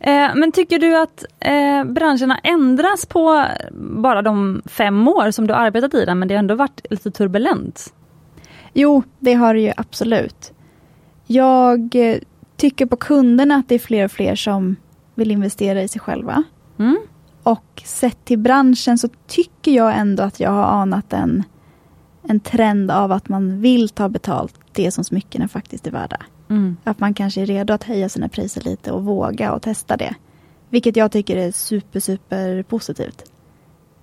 A: Eh, men tycker du att eh, branscherna ändras på bara de fem år som du arbetat i den, men det har ändå varit lite turbulent?
B: Jo, det har det ju absolut. Jag eh, tycker på kunderna att det är fler och fler som vill investera i sig själva.
A: Mm.
B: Och sett till branschen så tycker jag ändå att jag har anat en, en trend av att man vill ta betalt det som smyckena faktiskt är värda.
A: Mm.
B: Att man kanske är redo att höja sina priser lite och våga och testa det. Vilket jag tycker är super, super positivt.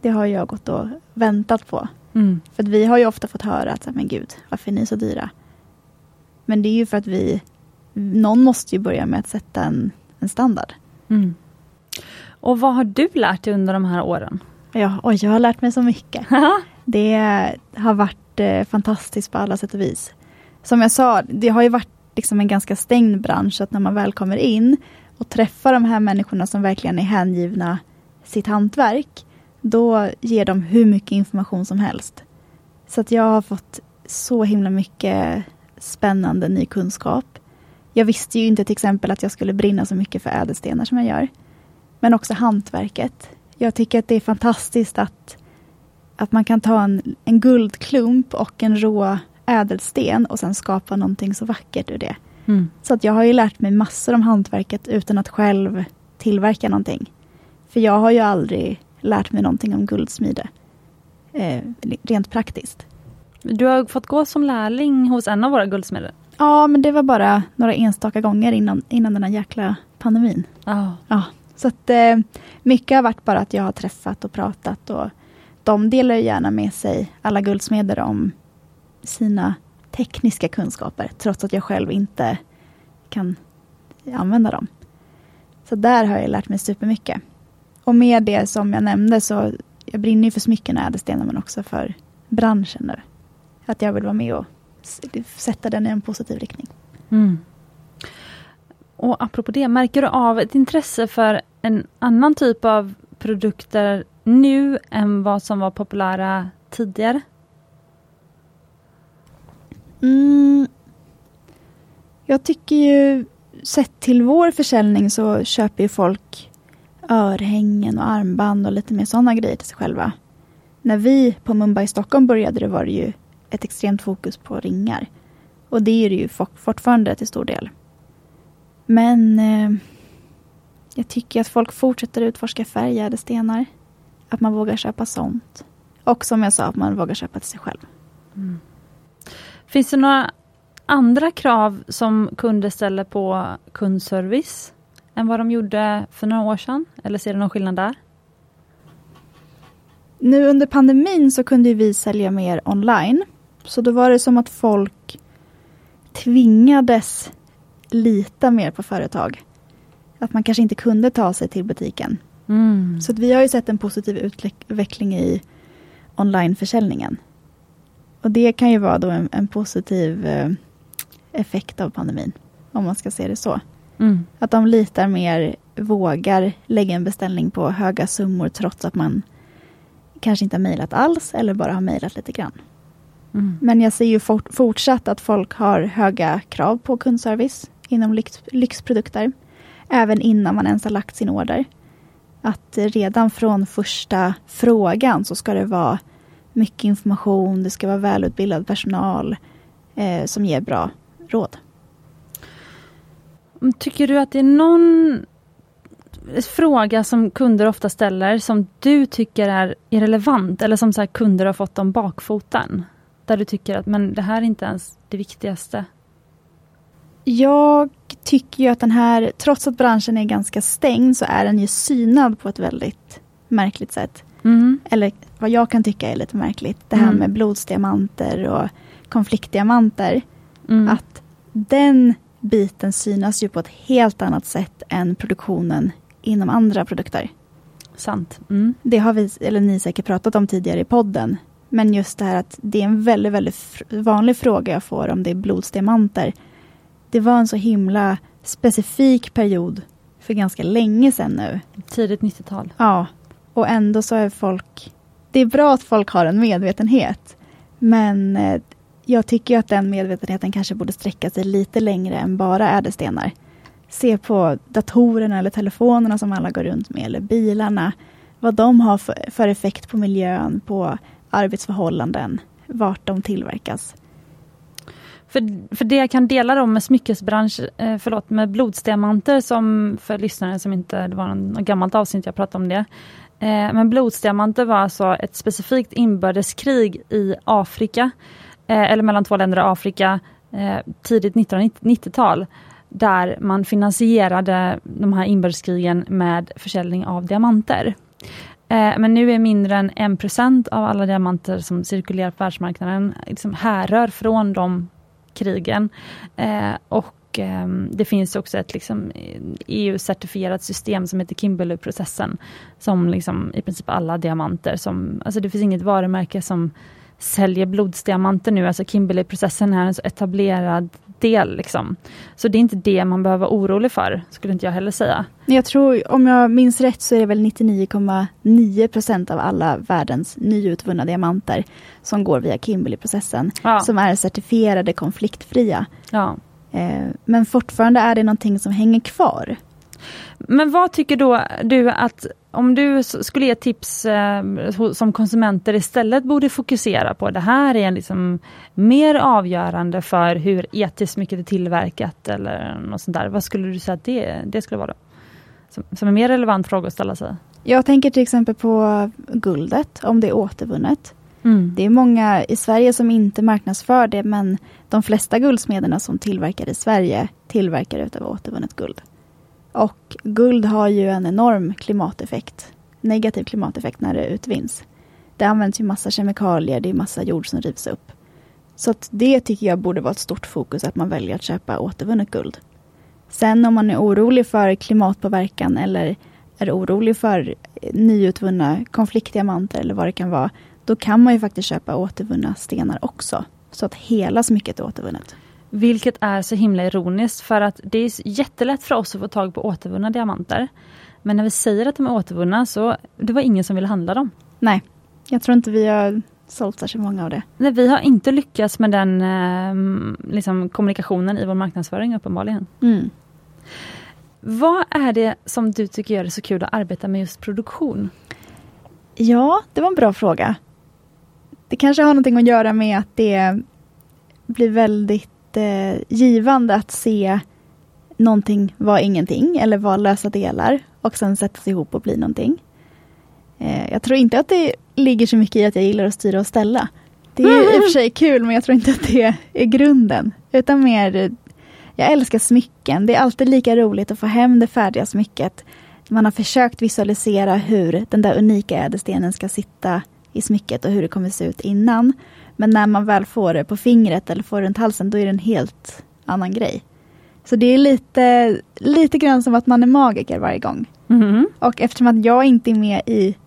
B: Det har jag gått och väntat på.
A: Mm.
B: För vi har ju ofta fått höra att, men gud, varför är ni så dyra? Men det är ju för att vi, någon måste ju börja med att sätta en, en standard.
A: Mm. Och vad har du lärt dig under de här åren?
B: Ja, oj, jag har lärt mig så mycket. Det har varit eh, fantastiskt på alla sätt och vis. Som jag sa, det har ju varit liksom en ganska stängd bransch, att när man väl kommer in och träffar de här människorna som verkligen är hängivna sitt hantverk, då ger de hur mycket information som helst. Så att jag har fått så himla mycket spännande ny kunskap. Jag visste ju inte till exempel att jag skulle brinna så mycket för ädelstenar som jag gör. Men också hantverket. Jag tycker att det är fantastiskt att, att man kan ta en, en guldklump och en rå ädelsten och sen skapa någonting så vackert ur det.
A: Mm.
B: Så att jag har ju lärt mig massor om hantverket utan att själv tillverka någonting. För jag har ju aldrig lärt mig någonting om guldsmide. Eh, rent praktiskt.
A: Du har fått gå som lärling hos en av våra guldsmeder.
B: Ja, men det var bara några enstaka gånger innan, innan den här jäkla pandemin.
A: Ja.
B: Ja, så att eh, mycket har varit bara att jag har träffat och pratat och de delar ju gärna med sig, alla guldsmeder, om sina tekniska kunskaper, trots att jag själv inte kan använda dem. Så där har jag lärt mig supermycket. Och med det som jag nämnde så, jag brinner ju för smycken och ädelstenar men också för branschen nu. Att jag vill vara med och sätta den i en positiv riktning.
A: Mm. Och apropå det, märker du av ett intresse för en annan typ av produkter nu än vad som var populära tidigare?
B: Mm. Jag tycker ju, sett till vår försäljning så köper ju folk örhängen och armband och lite mer sådana grejer till sig själva. När vi på Mumbai Stockholm började det var det ju ett extremt fokus på ringar. Och det är det ju fortfarande till stor del. Men eh, jag tycker att folk fortsätter utforska färgade stenar. Att man vågar köpa sånt. Och som jag sa, att man vågar köpa till sig själv.
A: Finns det några andra krav som kunder ställer på kundservice än vad de gjorde för några år sedan? Eller ser du någon skillnad där?
B: Nu under pandemin så kunde vi sälja mer online. Så då var det som att folk tvingades lita mer på företag. Att man kanske inte kunde ta sig till butiken.
A: Mm.
B: Så att vi har ju sett en positiv utveckling i onlineförsäljningen. Och det kan ju vara då en, en positiv eh, effekt av pandemin. Om man ska se det så.
A: Mm.
B: Att de litar mer, vågar lägga en beställning på höga summor trots att man kanske inte har mejlat alls eller bara har mejlat lite grann.
A: Mm.
B: Men jag ser ju fort, fortsatt att folk har höga krav på kundservice inom lyx, lyxprodukter. Även innan man ens har lagt sin order. Att redan från första frågan så ska det vara mycket information, det ska vara välutbildad personal eh, som ger bra råd.
A: Mm, tycker du att det är någon fråga som kunder ofta ställer som du tycker är irrelevant eller som så här, kunder har fått om bakfoten? Där du tycker att men det här är inte ens det viktigaste.
B: Jag tycker ju att den här, trots att branschen är ganska stängd, så är den ju synad på ett väldigt märkligt sätt.
A: Mm.
B: Eller vad jag kan tycka är lite märkligt. Det här
A: Mm.
B: med blodsdiamanter och konfliktdiamanter.
A: Mm.
B: Att den biten synas ju på ett helt annat sätt än produktionen inom andra produkter.
A: Sant. Mm.
B: Det har vi, eller ni säkert pratat om tidigare i podden. Men just det här att det är en väldigt, väldigt vanlig fråga jag får om det är blodsdiamanter. Det var en så himla specifik period för ganska länge sedan nu.
A: Tidigt 90-tal.
B: Ja, och ändå så är folk... Det är bra att folk har en medvetenhet. Men eh, jag tycker att den medvetenheten kanske borde sträcka sig lite längre än bara ädelstenar. Se på datorerna eller telefonerna som alla går runt med, eller bilarna. Vad de har för, för effekt på miljön, på arbetsförhållanden, vart de tillverkas.
A: För, för det jag kan dela då med smyckesbransch, eh, förlåt, med blodsdiamanter som för lyssnare som inte, det var något gammalt avsnitt jag pratade om det. Eh, men blodsdiamanter var alltså ett specifikt inbördeskrig i Afrika, eh, eller mellan två länder i Afrika, eh, tidigt 1990-tal där man finansierade de här inbördeskrigen med försäljning av diamanter. Eh, men nu är mindre än 1% av alla diamanter som cirkulerar på världsmarknaden liksom härrör från de krigen. Eh, och eh, det finns också ett liksom, EU-certifierat system som heter Kimberley-processen. Som liksom, i princip alla diamanter, som, alltså det finns inget varumärke som säljer blodsdiamanter nu, alltså Kimberley-processen är en så etablerad del. Liksom. Så det är inte det man behöver vara orolig för, skulle inte jag heller säga.
B: Jag tror, om jag minns rätt, så är det väl 99,9 procent av alla världens nyutvunna diamanter som går via Kimberley-processen, ja. som är certifierade konfliktfria. Ja. Eh, men fortfarande är det någonting som hänger kvar.
A: Men vad tycker då du att om du skulle ge tips eh, som konsumenter istället borde fokusera på, det här är liksom mer avgörande för hur etiskt mycket det är tillverkat eller något sånt där. Vad skulle du säga att det, det skulle vara? Då? Som, som en mer relevant fråga att ställa sig.
B: Jag tänker till exempel på guldet, om det är återvunnet. Mm. Det är många i Sverige som inte marknadsför det, men de flesta guldsmederna som tillverkar i Sverige tillverkar utav återvunnet guld. Och guld har ju en enorm klimateffekt, negativ klimateffekt när det utvinns. Det används ju massa kemikalier, det är massa jord som rivs upp. Så att det tycker jag borde vara ett stort fokus, att man väljer att köpa återvunnet guld. Sen om man är orolig för klimatpåverkan eller är orolig för eh, nyutvunna konfliktdiamanter eller vad det kan vara, då kan man ju faktiskt köpa återvunna stenar också. Så att hela smycket är återvunnet.
A: Vilket är så himla ironiskt för att det är jättelätt för oss att få tag på återvunna diamanter. Men när vi säger att de är återvunna så det var ingen som ville handla dem.
B: Nej, jag tror inte vi har sålt särskilt många av det.
A: Nej, vi har inte lyckats med den eh, liksom, kommunikationen i vår marknadsföring uppenbarligen. Mm. Vad är det som du tycker gör det så kul att arbeta med just produktion?
B: Ja, det var en bra fråga. Det kanske har någonting att göra med att det blir väldigt jättegivande eh, att se någonting vara ingenting eller vara lösa delar och sen sättas ihop och bli någonting. Eh, jag tror inte att det ligger så mycket i att jag gillar att styra och ställa. Det är i och för sig kul men jag tror inte att det är grunden. Utan mer, jag älskar smycken. Det är alltid lika roligt att få hem det färdiga smycket. Man har försökt visualisera hur den där unika ädelstenen ska sitta i smycket och hur det kommer se ut innan. Men när man väl får det på fingret eller får det runt halsen, då är det en helt annan grej. Så det är lite, lite grann som att man är magiker varje gång. Mm. Och eftersom att jag inte är med i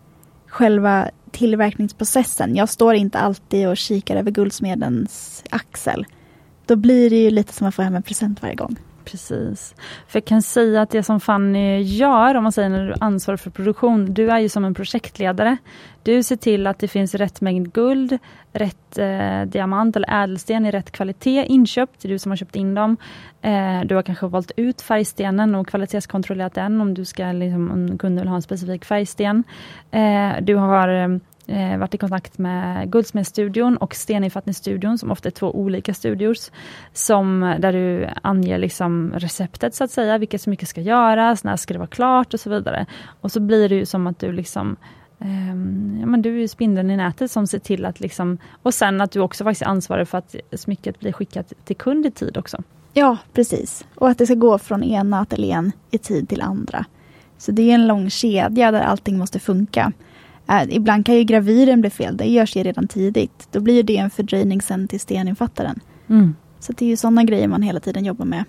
B: själva tillverkningsprocessen, jag står inte alltid och kikar över guldsmedens axel. Då blir det ju lite som att få hem en present varje gång.
A: Precis. För jag kan säga att det som Fanny gör, om man säger när du ansvarar för produktion, du är ju som en projektledare. Du ser till att det finns rätt mängd guld, rätt eh, diamant eller ädelsten i rätt kvalitet inköpt, det är du som har köpt in dem. Eh, du har kanske valt ut färgstenen och kvalitetskontrollerat den om du ska, liksom, om kunden vill ha en specifik färgsten. Eh, du har eh, eh, varit i kontakt med Guldsmedsstudion och Steninfattningsstudion som ofta är två olika studios. Som, där du anger liksom receptet så att säga, vilket smycke ska göras, när ska det vara klart och så vidare. Och så blir det ju som att du liksom eh, ja, men du är ju spindeln i nätet som ser till att liksom, och sen att du också faktiskt är ansvarig för att smycket blir skickat till kund i tid också.
B: Ja, precis. Och att det ska gå från ena ateljén i tid till andra. Så det är en lång kedja där allting måste funka. Äh, ibland kan ju gravyren bli fel, det görs ju redan tidigt. Då blir det en fördröjning sen till steninfattaren. Mm. Så det är ju sådana grejer man hela tiden jobbar med.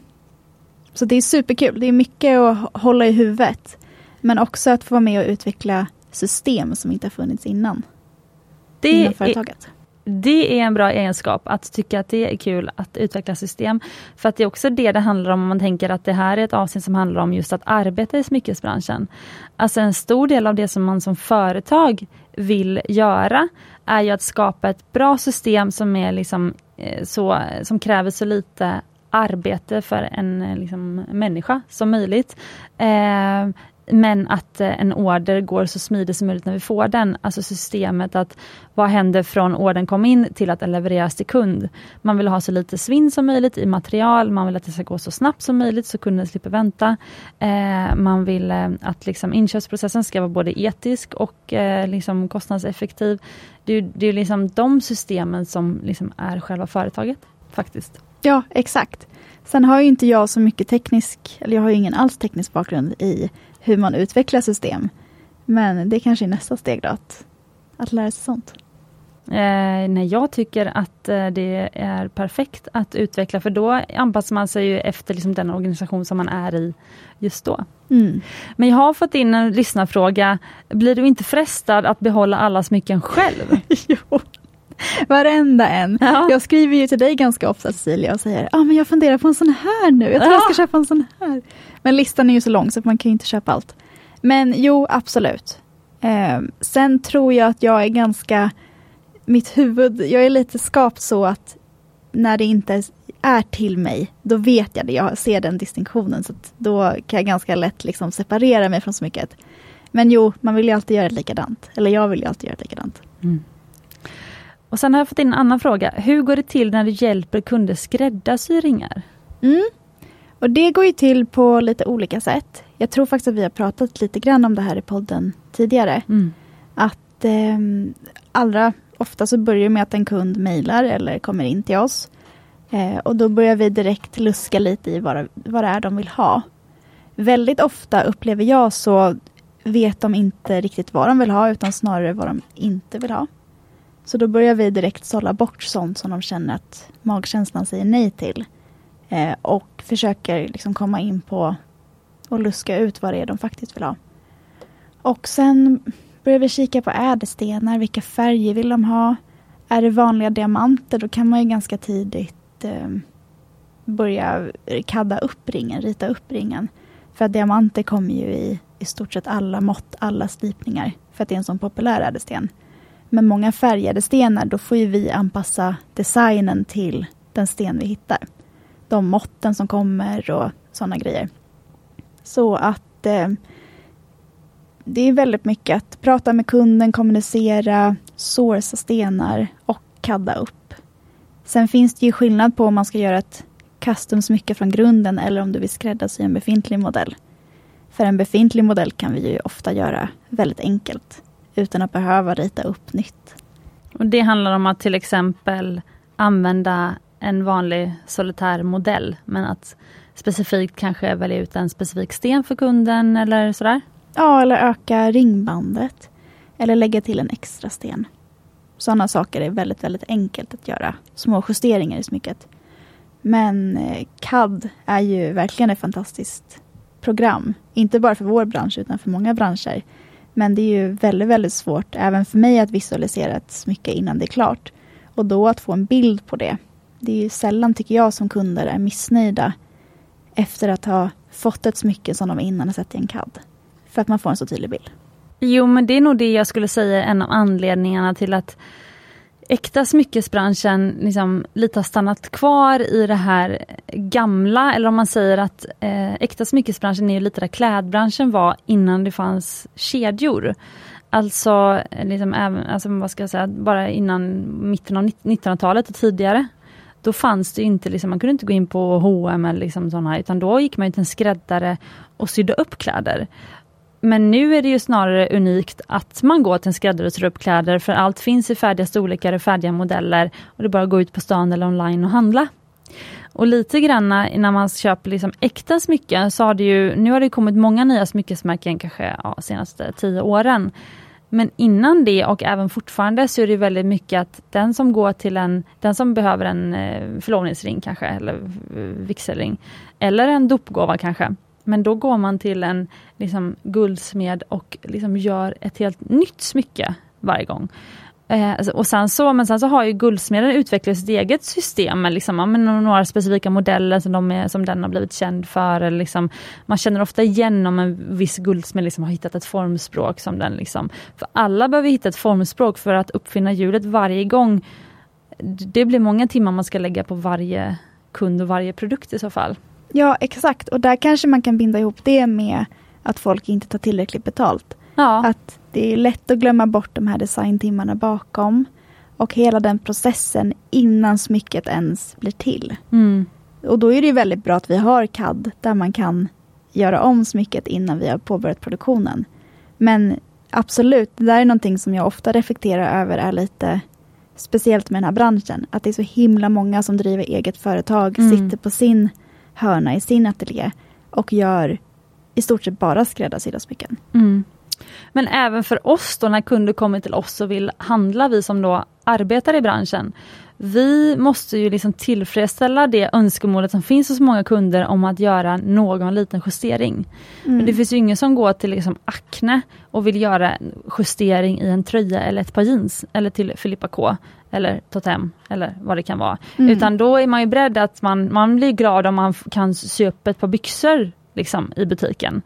B: Så det är superkul, det är mycket att hålla i huvudet. Men också att få vara med och utveckla system som inte har funnits innan.
A: Det inom företaget. Är, det är en bra egenskap, att tycka att det är kul att utveckla system. För att det är också det det handlar om, om man tänker att det här är ett avsnitt som handlar om just att arbeta i smyckesbranschen. Alltså en stor del av det som man som företag vill göra, är ju att skapa ett bra system som, är liksom, eh, så, som kräver så lite arbete för en eh, liksom, människa som möjligt. Eh, men att eh, en order går så smidigt som möjligt när vi får den. Alltså systemet att vad händer från ordern kom in till att den levereras till kund. Man vill ha så lite svinn som möjligt i material, man vill att det ska gå så snabbt som möjligt så kunden slipper vänta. Eh, man vill eh, att liksom inköpsprocessen ska vara både etisk och eh, liksom kostnadseffektiv. Det är, det är liksom de systemen som liksom är själva företaget faktiskt.
B: Ja, exakt. Sen har ju inte jag så mycket teknisk, eller jag har ju ingen alls teknisk bakgrund i hur man utvecklar system. Men det kanske är nästa steg då, att, att lära sig sånt.
A: Eh, nej, jag tycker att eh, det är perfekt att utveckla, för då anpassar man sig ju efter liksom, den organisation som man är i just då.
B: Mm.
A: Men jag har fått in en lyssnarfråga. Blir du inte frestad att behålla alla smycken själv?
B: jo, varenda en.
A: Ja.
B: Jag skriver ju till dig ganska ofta Cecilia och säger ah, men jag funderar på en sån här nu, jag tror jag ska köpa en sån här. Men listan är ju så lång så man kan inte köpa allt. Men jo, absolut. Eh, sen tror jag att jag är ganska, mitt huvud, jag är lite skapt så att när det inte är till mig, då vet jag det, jag ser den distinktionen. Så då kan jag ganska lätt liksom separera mig från smycket. Men jo, man vill ju alltid göra det likadant. Eller jag vill ju alltid göra det likadant.
A: Mm. Och sen har jag fått in en annan fråga. Hur går det till när du hjälper kunder skräddarsy ringar?
B: Mm. Och det går ju till på lite olika sätt. Jag tror faktiskt att vi har pratat lite grann om det här i podden tidigare.
A: Mm.
B: Att eh, allra ofta så börjar det med att en kund mejlar eller kommer in till oss. Eh, och då börjar vi direkt luska lite i vad, vad det är de vill ha. Väldigt ofta upplever jag så vet de inte riktigt vad de vill ha utan snarare vad de inte vill ha. Så då börjar vi direkt sålla bort sånt som de känner att magkänslan säger nej till. Eh, och försöker liksom komma in på och luska ut vad det är de faktiskt vill ha. Och sen börjar vi kika på ädelstenar, vilka färger vill de ha? Är det vanliga diamanter, då kan man ju ganska tidigt eh, börja kadda upp ringen, rita upp ringen. För att diamanter kommer ju i, i stort sett alla mått, alla slipningar. För att det är en sån populär ädelsten. Med många färgade stenar, då får ju vi anpassa designen till den sten vi hittar. De måtten som kommer och sådana grejer. Så att eh, det är väldigt mycket att prata med kunden, kommunicera, sourca stenar och kadda upp. Sen finns det ju skillnad på om man ska göra ett custom-smycke från grunden eller om du vill skräddarsy en befintlig modell. För en befintlig modell kan vi ju ofta göra väldigt enkelt utan att behöva rita upp nytt.
A: Och Det handlar om att till exempel använda en vanlig solitär modell men att specifikt kanske välja ut en specifik sten för kunden eller sådär?
B: Ja, eller öka ringbandet. Eller lägga till en extra sten. Sådana saker är väldigt, väldigt enkelt att göra. Små justeringar i smycket. Men eh, CAD är ju verkligen ett fantastiskt program. Inte bara för vår bransch utan för många branscher. Men det är ju väldigt, väldigt svårt även för mig att visualisera ett smycke innan det är klart. Och då att få en bild på det. Det är ju sällan, tycker jag, som kunder är missnöjda efter att ha fått ett smycke som de innan har sett i en CAD. För att man får en så tydlig bild.
A: Jo, men det är nog det jag skulle säga är en av anledningarna till att äkta smyckesbranschen liksom lite har stannat kvar i det här gamla, eller om man säger att eh, äkta smyckesbranschen är lite där klädbranschen var innan det fanns kedjor. Alltså, liksom även, alltså vad ska jag säga, bara innan mitten av 1900-talet och tidigare. Då fanns det inte, liksom, man kunde inte gå in på H&M eller liksom sådana, utan då gick man till en skräddare och sydde upp kläder. Men nu är det ju snarare unikt att man går till en skräddare och tar upp kläder för allt finns i färdiga storlekar och färdiga modeller och det är bara att gå ut på stan eller online och handla. Och lite grann när man köper liksom äkta smycken så har det ju, nu har det kommit många nya smyckesmärken kanske ja, senaste tio åren. Men innan det och även fortfarande så är det väldigt mycket att den som går till en, den som behöver en eh, förlovningsring kanske, eller vigselring, eller en dopgåva kanske, men då går man till en liksom, guldsmed och liksom gör ett helt nytt smycke varje gång. Eh, alltså, och sen så, men sen så har ju guldsmeden utvecklat sitt eget system med, liksom, med några specifika modeller som, de är, som den har blivit känd för. Eller liksom, man känner ofta igen om en viss guldsmed liksom har hittat ett formspråk som den. Liksom. För alla behöver hitta ett formspråk för att uppfinna hjulet varje gång. Det blir många timmar man ska lägga på varje kund och varje produkt i så fall.
B: Ja, exakt. Och där kanske man kan binda ihop det med att folk inte tar tillräckligt betalt.
A: Ja.
B: Att det är lätt att glömma bort de här designtimmarna bakom. Och hela den processen innan smycket ens blir till.
A: Mm.
B: Och då är det väldigt bra att vi har CAD där man kan göra om smycket innan vi har påbörjat produktionen. Men absolut, det där är någonting som jag ofta reflekterar över är lite speciellt med den här branschen. Att det är så himla många som driver eget företag,
A: Mm.
B: sitter på sin hörna i sin ateljé och gör i stort sett bara skräddarsydda smycken.
A: Mm. Men även för oss då när kunder kommer till oss och vill handla, vi som då arbetar i branschen. Vi måste ju liksom tillfredsställa det önskemålet som finns hos många kunder om att göra någon liten justering. Men det finns ju ingen som går till liksom Acne och vill göra justering i en tröja eller ett par jeans eller till Filippa K eller Totem eller vad det kan vara.
B: Mm.
A: Utan då är man ju beredd att man, man blir glad om man kan sy upp ett par byxor liksom, i butiken.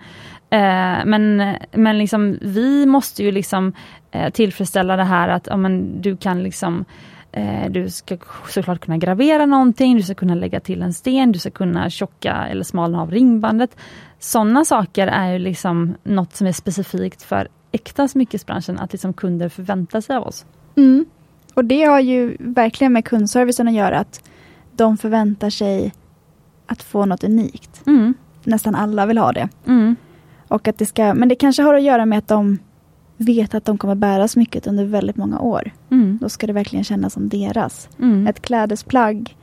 A: Eh, men men liksom, vi måste ju liksom eh, tillfredsställa det här att ja, men du kan liksom eh, du ska såklart kunna gravera någonting, du ska kunna lägga till en sten, du ska kunna tjocka eller smalna av ringbandet. Sådana saker är ju liksom något som är specifikt för äkta smyckesbranschen, att liksom kunder förväntar sig av oss.
B: Mm. Och det har ju verkligen med kundservicen att göra att de förväntar sig att få något unikt.
A: Mm.
B: Nästan alla vill ha det.
A: Mm.
B: Och att det ska, men det kanske har att göra med att de vet att de kommer bära smycket under väldigt många år.
A: Mm.
B: Då ska det verkligen kännas som deras.
A: Mm.
B: Ett klädesplagg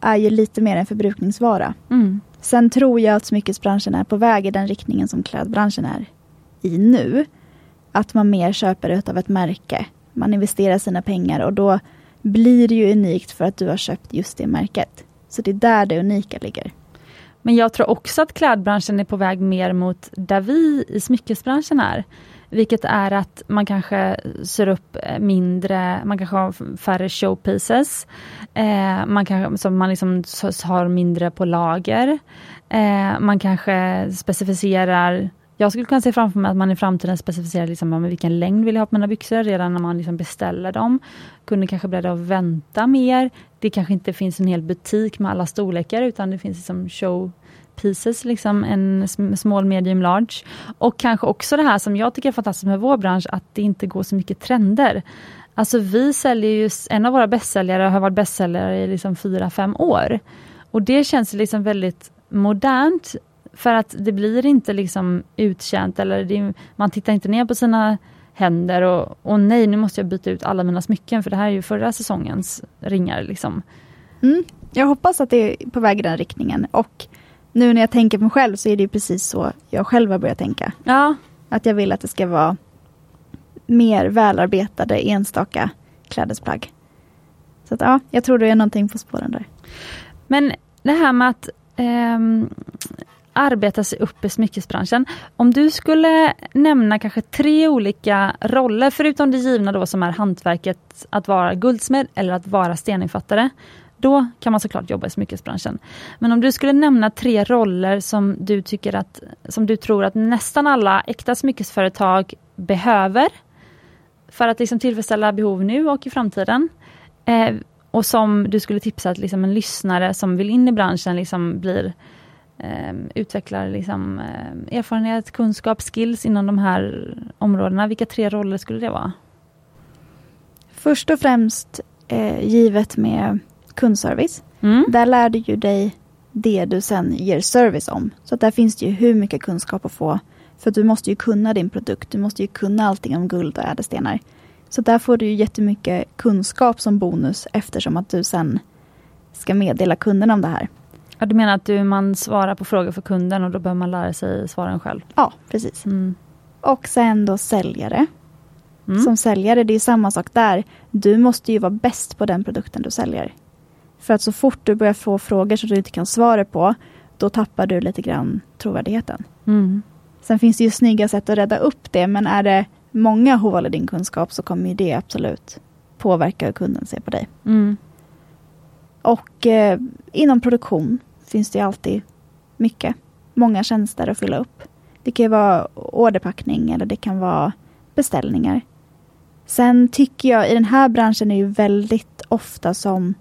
B: är ju lite mer en förbrukningsvara.
A: Mm.
B: Sen tror jag att smyckesbranschen är på väg i den riktningen som klädbranschen är i nu. Att man mer köper ut av ett märke. Man investerar sina pengar och då blir det ju unikt för att du har köpt just det märket. Så det är där det unika ligger.
A: Men jag tror också att klädbranschen är på väg mer mot där vi i smyckesbranschen är. Vilket är att man kanske ser upp eh, mindre, man kanske har färre showpieces. Eh, man kanske, så man liksom har mindre på lager. Eh, man kanske specificerar jag skulle kunna se framför mig att man i framtiden specificerar liksom, vilken längd vill jag ha på mina byxor redan när man liksom beställer dem. Kunden kanske är att vänta mer. Det kanske inte finns en hel butik med alla storlekar utan det finns liksom show pieces, liksom en small, medium, large. Och kanske också det här som jag tycker är fantastiskt med vår bransch, att det inte går så mycket trender. Alltså vi säljer ju, en av våra bästsäljare har varit bästsäljare i liksom fyra, fem år. Och det känns liksom väldigt modernt för att det blir inte liksom utkänt eller det, man tittar inte ner på sina händer och, och nej, nu måste jag byta ut alla mina smycken för det här är ju förra säsongens ringar. Liksom.
B: Mm. Jag hoppas att det är på väg i den riktningen. Och nu när jag tänker på mig själv så är det ju precis så jag själv har börjat tänka.
A: Ja,
B: Att jag vill att det ska vara mer välarbetade enstaka klädesplagg. Så att, ja, jag tror det är någonting på spåren där.
A: men det här med att ehm, arbeta sig upp i smyckesbranschen. Om du skulle nämna kanske tre olika roller, förutom det givna då som är hantverket att vara guldsmed eller att vara steninfattare. Då kan man såklart jobba i smyckesbranschen. Men om du skulle nämna tre roller som du tycker att, som du tror att nästan alla äkta smyckesföretag behöver för att liksom tillfredsställa behov nu och i framtiden. Eh, och som du skulle tipsa att liksom en lyssnare som vill in i branschen liksom blir eh, utvecklar liksom, eh, erfarenhet, kunskap, skills inom de här områdena. Vilka tre roller skulle det vara?
B: Först och främst eh, givet med kundservice.
A: Mm.
B: Där lär du ju dig det du sen ger service om. Så där finns det ju hur mycket kunskap att få. För du måste ju kunna din produkt. Du måste ju kunna allting om guld och ädelstenar. Så där får du ju jättemycket kunskap som bonus eftersom att du sen ska meddela kunderna om det här.
A: Ja, du menar att du, man svarar på frågor för kunden och då behöver man lära sig svaren själv?
B: Ja, precis.
A: Mm.
B: Och sen då säljare.
A: Mm.
B: Som säljare, det är samma sak där. Du måste ju vara bäst på den produkten du säljer. För att så fort du börjar få frågor som du inte kan svara på, då tappar du lite grann trovärdigheten.
A: Mm.
B: Sen finns det ju snygga sätt att rädda upp det, men är det många hål i din kunskap så kommer ju det absolut påverka hur kunden ser på dig.
A: Mm.
B: Och eh, inom produktion finns det ju alltid mycket. Många tjänster att fylla upp. Det kan ju vara orderpackning eller det kan vara beställningar. Sen tycker jag i den här branschen är det ju väldigt ofta som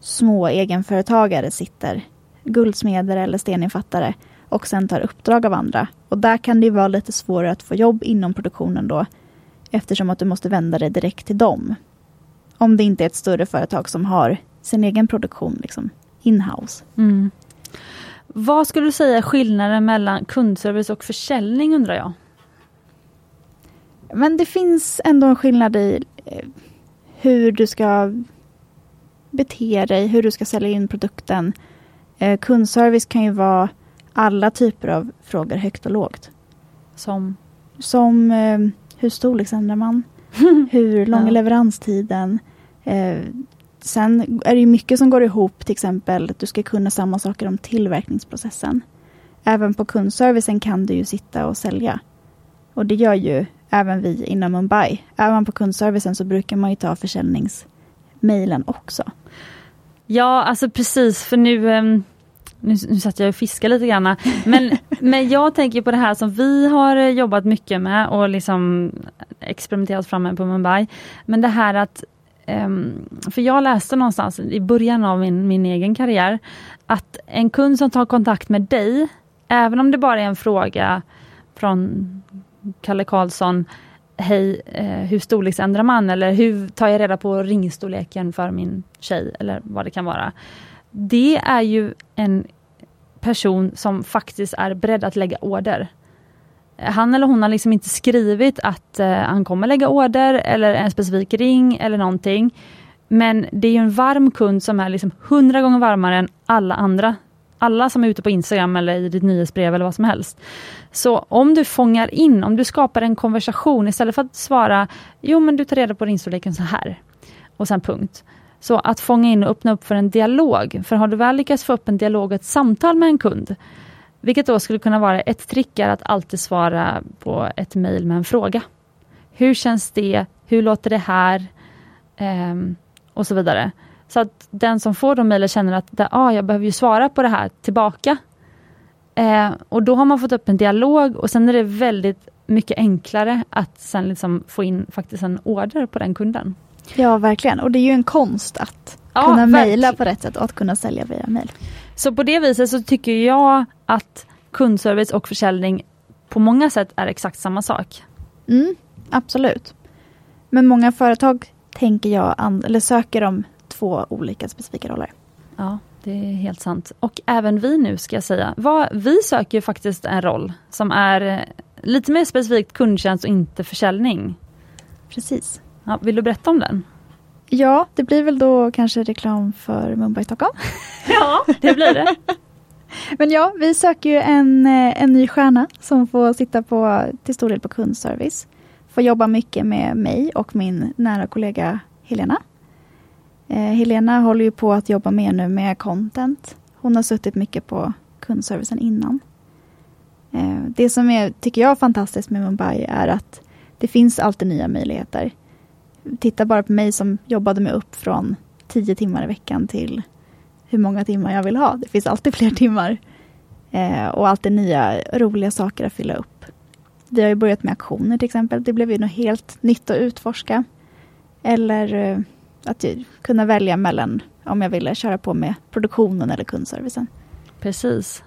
B: små egenföretagare sitter, guldsmeder eller steninfattare och sen tar uppdrag av andra. Och där kan det vara lite svårare att få jobb inom produktionen då eftersom att du måste vända dig direkt till dem. Om det inte är ett större företag som har sin egen produktion liksom inhouse.
A: Mm. Vad skulle du säga är skillnaden mellan kundservice och försäljning undrar jag?
B: Men det finns ändå en skillnad i eh, hur du ska bete dig, hur du ska sälja in produkten. Eh, kundservice kan ju vara alla typer av frågor högt och lågt.
A: Som?
B: Som eh, hur storleksändrar man? hur lång är leveranstiden? Eh, sen är det ju mycket som går ihop, till exempel att du ska kunna samma saker om tillverkningsprocessen. Även på kundservicen kan du ju sitta och sälja. Och det gör ju även vi inom Mumbai. Även på kundservicen så brukar man ju ta försäljningsmailen också.
A: Ja, alltså precis, för nu um nu, nu satt jag och fiskade lite grann. Men, men jag tänker på det här som vi har jobbat mycket med och liksom experimenterat fram med på Mumbai. Men det här att Ehm, för jag läste någonstans i början av min, min egen karriär att en kund som tar kontakt med dig, även om det bara är en fråga från Kalle Karlsson Hej, eh, hur storleksändrar man? Eller hur tar jag reda på ringstorleken för min tjej? Eller vad det kan vara. Det är ju en person som faktiskt är beredd att lägga order. Han eller hon har liksom inte skrivit att eh, han kommer lägga order eller en specifik ring eller någonting. Men det är en varm kund som är liksom hundra gånger varmare än alla andra. Alla som är ute på Instagram eller i ditt nyhetsbrev eller vad som helst. Så om du fångar in, om du skapar en konversation istället för att svara Jo men du tar reda på ringstorleken så här. Och sen punkt. Så att fånga in och öppna upp för en dialog. För har du väl lyckats få upp en dialog och ett samtal med en kund, vilket då skulle kunna vara ett trick är att alltid svara på ett mejl med en fråga. Hur känns det? Hur låter det här? Um, och så vidare. Så att den som får de mejlen känner att ah, jag behöver ju svara på det här tillbaka. Eh, och då har man fått upp en dialog och sen är det väldigt mycket enklare att sen liksom få in faktiskt en order på den kunden.
B: Ja, verkligen. Och det är ju en konst att ja, kunna mejla på rätt sätt och att kunna sälja via mejl.
A: Så på det viset så tycker jag att kundservice och försäljning på många sätt är exakt samma sak.
B: Mm, absolut. Men många företag tänker jag, eller söker om två olika specifika roller.
A: Ja, det är helt sant. Och även vi nu ska jag säga. Vad, vi söker faktiskt en roll som är lite mer specifikt kundtjänst och inte försäljning.
B: Precis.
A: Ja, vill du berätta om den?
B: Ja, det blir väl då kanske reklam för Mumbai Stockholm.
A: ja, det blir det.
B: Men ja, vi söker ju en, eh, en ny stjärna som får sitta på, till stor del på kundservice. Får jobba mycket med mig och min nära kollega Helena. Eh, Helena håller ju på att jobba mer nu med content. Hon har suttit mycket på kundservicen innan. Eh, det som är, tycker jag, fantastiskt med Mumbai är att det finns alltid nya möjligheter titta bara på mig som jobbade mig upp från tio timmar i veckan till hur många timmar jag vill ha. Det finns alltid fler timmar. Eh, och alltid nya roliga saker att fylla upp. Vi har ju börjat med aktioner till exempel. Det blev ju något helt nytt att utforska. Eller eh, att kunna välja mellan om jag ville köra på med produktionen eller kundservicen.
A: Precis.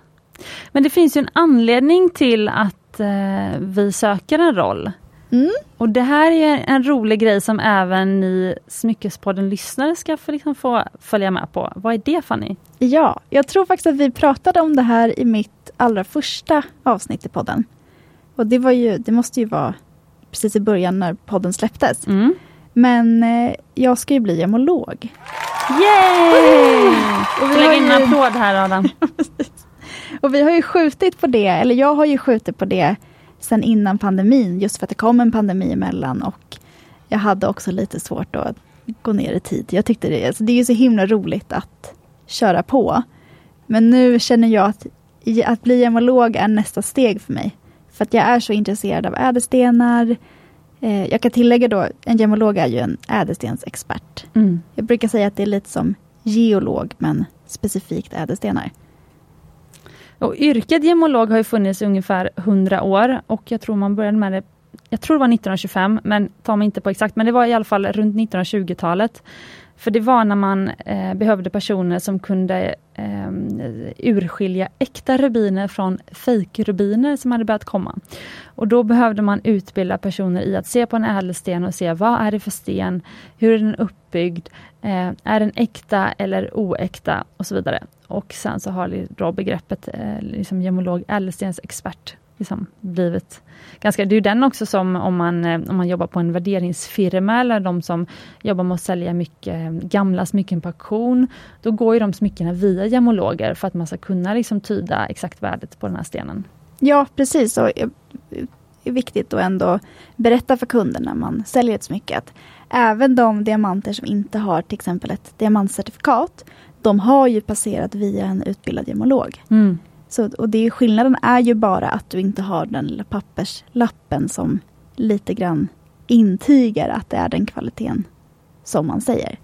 A: Men det finns ju en anledning till att eh, vi söker en roll.
B: Mm.
A: Och det här är en rolig grej som även ni Smyckespodden-lyssnare ska få, liksom få följa med på. Vad är det Fanny?
B: Ja, jag tror faktiskt att vi pratade om det här i mitt allra första avsnitt i podden. Och det var ju, det måste ju vara precis i början när podden släpptes.
A: Mm.
B: Men eh, jag ska ju bli gemolog.
A: Yay! Och vi lägger in en applåd här Adam.
B: och vi har ju skjutit på det, eller jag har ju skjutit på det sen innan pandemin, just för att det kom en pandemi emellan och jag hade också lite svårt att gå ner i tid. Jag tyckte det, alltså det är ju så himla roligt att köra på. Men nu känner jag att, att bli gemolog är nästa steg för mig. För att jag är så intresserad av ädelstenar. Eh, jag kan tillägga då, en gemolog är ju en ädelstensexpert.
A: Mm.
B: Jag brukar säga att det är lite som geolog, men specifikt ädelstenar.
A: Och yrket gemolog har ju funnits i ungefär 100 år och jag tror man började med det jag tror det var 1925, men ta mig inte på exakt, men det var i alla fall runt 1920-talet. För det var när man eh, behövde personer som kunde eh, urskilja äkta rubiner från fejkrubiner som hade börjat komma. Och då behövde man utbilda personer i att se på en ädelsten och se vad är det för sten, hur är den uppbyggd, eh, är den äkta eller oäkta och så vidare. Och sen så har då begreppet eh, liksom gemolog, ädelstensexpert liksom blivit ganska... Det är ju den också som om man, eh, om man jobbar på en värderingsfirma eller de som jobbar med att sälja mycket gamla smycken på auktion. Då går ju de smyckena via gemologer för att man ska kunna liksom tyda exakt värdet på den här stenen.
B: Ja, precis. Och eh, det är viktigt att ändå berätta för kunden när man säljer ett smycke att även de diamanter som inte har till exempel ett diamantcertifikat, de har ju passerat via en utbildad gemolog. Mm. Så, och det skillnaden är ju bara att du inte har den lilla papperslappen som lite grann intygar att det är den kvaliteten som man säger.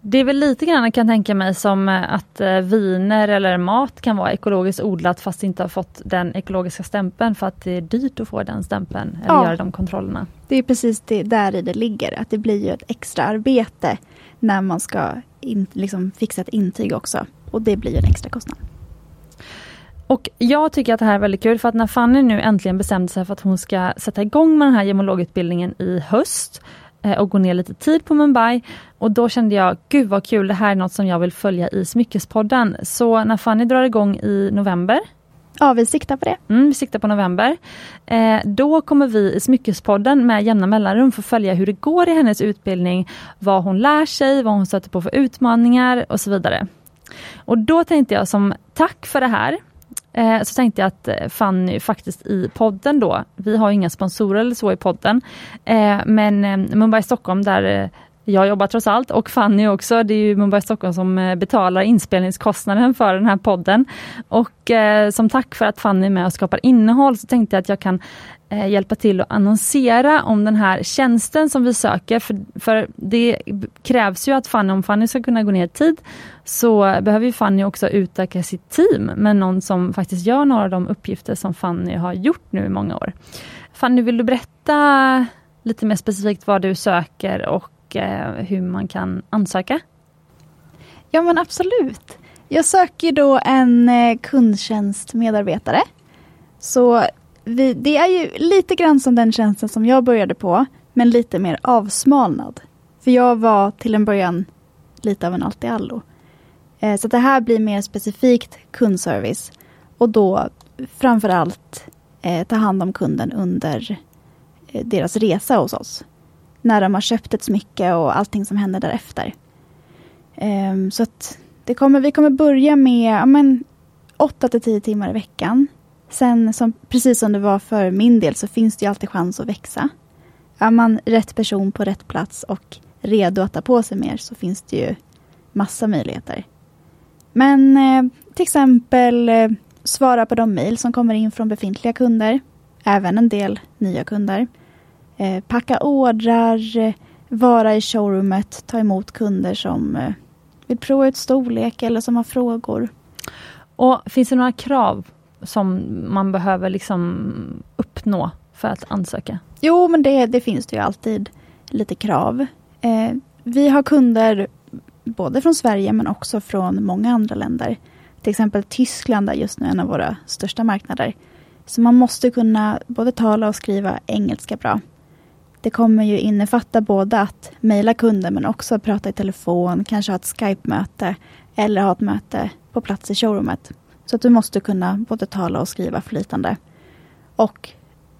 A: Det är väl lite grann jag kan tänka mig som eh, att eh, viner eller mat kan vara ekologiskt odlat fast inte har fått den ekologiska stämpeln för att det är dyrt att få den stämpeln eller ja. göra de kontrollerna.
B: Det är precis det, där i det ligger, att det blir ju ett extra arbete när man ska in, liksom fixa ett intyg också. Och det blir en extra kostnad.
A: Och jag tycker att det här är väldigt kul för att när Fanny nu äntligen bestämde sig för att hon ska sätta igång med den här gemologutbildningen i höst och gå ner lite tid på Mumbai. Och då kände jag, gud vad kul, det här är något som jag vill följa i Smyckespodden. Så när Fanny drar igång i november
B: Ja, vi siktar på det.
A: Mm, vi siktar på november. Eh, då kommer vi i Smyckespodden med jämna mellanrum få följa hur det går i hennes utbildning, vad hon lär sig, vad hon stöter på för utmaningar och så vidare. Och då tänkte jag som tack för det här Eh, så tänkte jag att eh, Fanny faktiskt i podden då, vi har inga sponsorer eller så i podden, eh, men eh, Mumbai Stockholm där eh, jag jobbar trots allt och Fanny också. Det är ju Mumbai Stockholm som eh, betalar inspelningskostnaden för den här podden. Och eh, som tack för att Fanny är med och skapar innehåll så tänkte jag att jag kan eh, hjälpa till att annonsera om den här tjänsten som vi söker. För, för det krävs ju att Fanny, om Fanny ska kunna gå ner i tid, så behöver ju Fanny också utöka sitt team med någon som faktiskt gör några av de uppgifter som Fanny har gjort nu i många år. Fanny, vill du berätta lite mer specifikt vad du söker och och eh, hur man kan ansöka?
B: Ja men absolut. Jag söker då en eh, kundtjänstmedarbetare. Så vi, det är ju lite grann som den tjänsten som jag började på, men lite mer avsmalnad. För jag var till en början lite av en allt-i-allo. Eh, så det här blir mer specifikt kundservice och då framförallt allt ta hand om kunden under deras resa hos oss. När de har köpt ett smycke och allting som händer därefter. Um, så att det kommer, vi kommer börja med ja, men, 8 till 10 timmar i veckan Sen, som, precis som det var för min del, så finns det ju alltid chans att växa. Är man rätt person på rätt plats och redo att ta på sig mer så finns det ju massa möjligheter. Men eh, till exempel eh, svara på de mejl som kommer in från befintliga kunder. Även en del nya kunder. Eh, packa ordrar, eh, vara i showroomet, ta emot kunder som eh, vill prova ut storlek eller som har frågor.
A: Och Finns det några krav som man behöver liksom uppnå för att ansöka?
B: Jo, men det, det finns det ju alltid lite krav. Eh, vi har kunder både från Sverige men också från många andra länder. Till exempel Tyskland är just nu en av våra största marknader. Så man måste kunna både tala och skriva engelska bra. Det kommer ju innefatta både att mejla kunden, men också prata i telefon, kanske ha ett Skype-möte eller ha ett möte på plats i showroomet. Så att du måste kunna både tala och skriva flytande. Och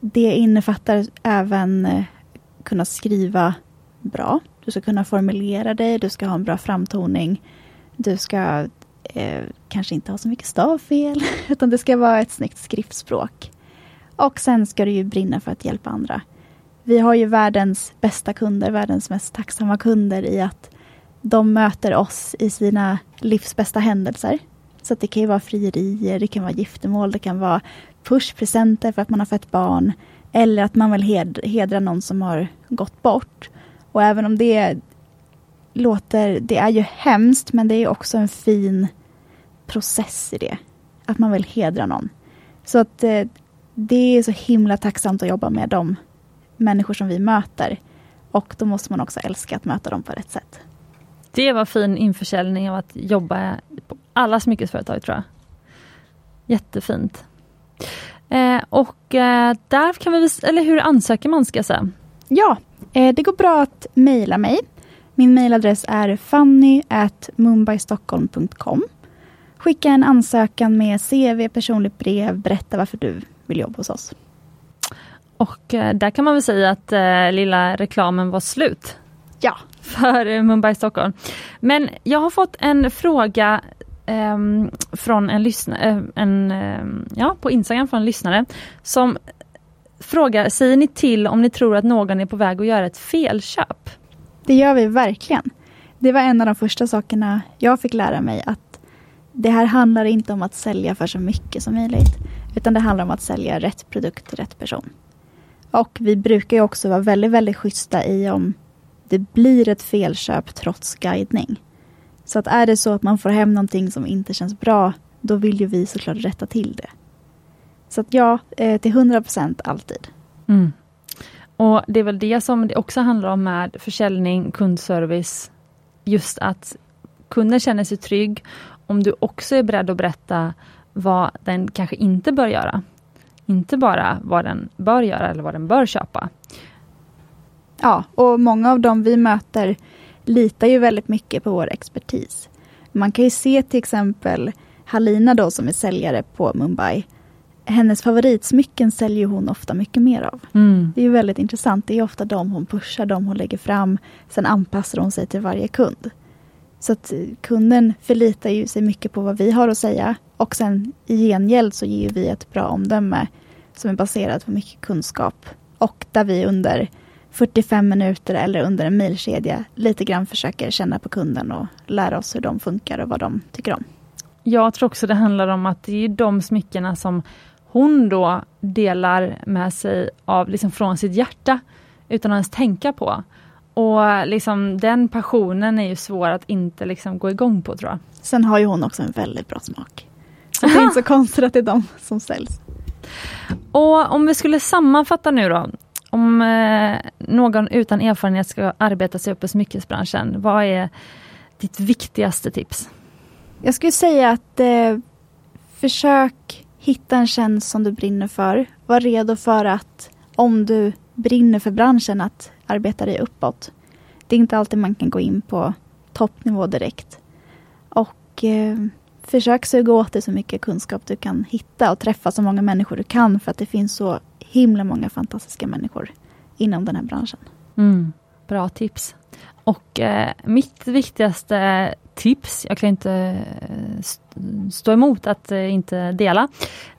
B: det innefattar även eh, kunna skriva bra. Du ska kunna formulera dig, du ska ha en bra framtoning. Du ska eh, kanske inte ha så mycket stavfel, utan det ska vara ett snyggt skriftspråk. Och sen ska du ju brinna för att hjälpa andra. Vi har ju världens bästa kunder, världens mest tacksamma kunder i att de möter oss i sina livs bästa händelser. Så det kan ju vara frierier, det kan vara giftermål, det kan vara pushpresenter för att man har fött barn. Eller att man vill hedra någon som har gått bort. Och även om det låter, det är ju hemskt men det är också en fin process i det. Att man vill hedra någon. Så att eh, det är så himla tacksamt att jobba med de människor som vi möter. Och då måste man också älska att möta dem på rätt sätt.
A: Det var fin införsäljning av att jobba på alla smyckesföretag tror jag. Jättefint. Eh, och eh, där kan vi, eller hur ansöker man ska jag säga?
B: Ja, eh, det går bra att mejla mig. Min mejladress är fanny at mumbaistockholm.com. Skicka en ansökan med CV, personligt brev, berätta varför du vill jobba hos oss.
A: Och eh, där kan man väl säga att eh, lilla reklamen var slut.
B: Ja.
A: För eh, Mumbai Stockholm. Men jag har fått en fråga eh, från en lyssnare, eh, en, ehm, ja, på Instagram från en lyssnare som frågar, säger ni till om ni tror att någon är på väg att göra ett felköp?
B: Det gör vi verkligen. Det var en av de första sakerna jag fick lära mig att det här handlar inte om att sälja för så mycket som möjligt. Utan det handlar om att sälja rätt produkt till rätt person. Och vi brukar också vara väldigt, väldigt schyssta i om det blir ett felköp trots guidning. Så att är det så att man får hem någonting som inte känns bra, då vill ju vi såklart rätta till det. Så att ja, eh, till 100 procent alltid.
A: Mm. Och det är väl det som det också handlar om med försäljning, kundservice. Just att kunden känner sig trygg. Om du också är beredd att berätta vad den kanske inte bör göra. Inte bara vad den bör göra eller vad den bör köpa.
B: Ja, och många av dem vi möter litar ju väldigt mycket på vår expertis. Man kan ju se till exempel Halina då som är säljare på Mumbai. Hennes favoritsmycken säljer hon ofta mycket mer av.
A: Mm.
B: Det är väldigt intressant. Det är ofta de hon pushar, de hon lägger fram. Sen anpassar hon sig till varje kund. Så att eh, kunden förlitar ju sig mycket på vad vi har att säga. Och sen i gengäld så ger vi ett bra omdöme som är baserat på mycket kunskap. Och där vi under 45 minuter eller under en milkedja lite grann försöker känna på kunden och lära oss hur de funkar och vad de tycker om.
A: Jag tror också det handlar om att det är de smyckena som hon då delar med sig av liksom från sitt hjärta utan att ens tänka på. Och liksom den passionen är ju svår att inte liksom gå igång på tror jag.
B: Sen har ju hon också en väldigt bra smak. Så det är inte så konstigt att det är de som säljs.
A: Och om vi skulle sammanfatta nu då. Om eh, någon utan erfarenhet ska arbeta sig upp i smyckesbranschen, vad är ditt viktigaste tips?
B: Jag skulle säga att eh, försök hitta en tjänst som du brinner för. Var redo för att om du brinner för branschen att arbeta dig uppåt. Det är inte alltid man kan gå in på toppnivå direkt. Och eh, försök suga åt dig så mycket kunskap du kan hitta och träffa så många människor du kan för att det finns så himla många fantastiska människor inom den här branschen.
A: Mm, bra tips. Och eh, mitt viktigaste eh, tips, jag kan inte eh, stå emot att eh, inte dela,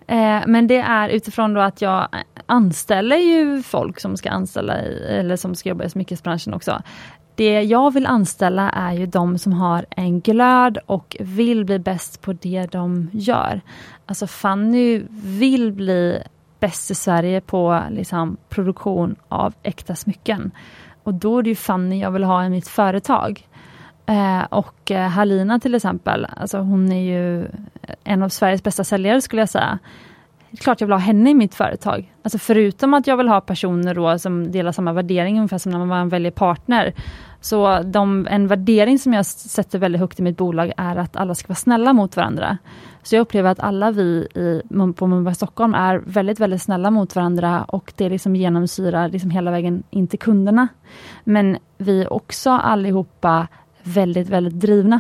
A: eh, men det är utifrån då att jag anställer ju folk som ska anställa i, eller som ska jobba i smyckesbranschen också. Det jag vill anställa är ju de som har en glöd och vill bli bäst på det de gör. Alltså Fanny vill bli bäst i Sverige på liksom, produktion av äkta smycken. Och då är det ju Fanny jag vill ha i mitt företag. Eh, och eh, Halina till exempel, alltså hon är ju en av Sveriges bästa säljare skulle jag säga. Klart jag vill ha henne i mitt företag. Alltså förutom att jag vill ha personer då som delar samma värdering, ungefär som när man väljer partner. Så de, en värdering som jag sätter väldigt högt i mitt bolag är att alla ska vara snälla mot varandra. Så jag upplever att alla vi i, på Mumbai Stockholm är väldigt, väldigt snälla mot varandra och det liksom genomsyrar liksom hela vägen in till kunderna. Men vi är också allihopa väldigt, väldigt drivna.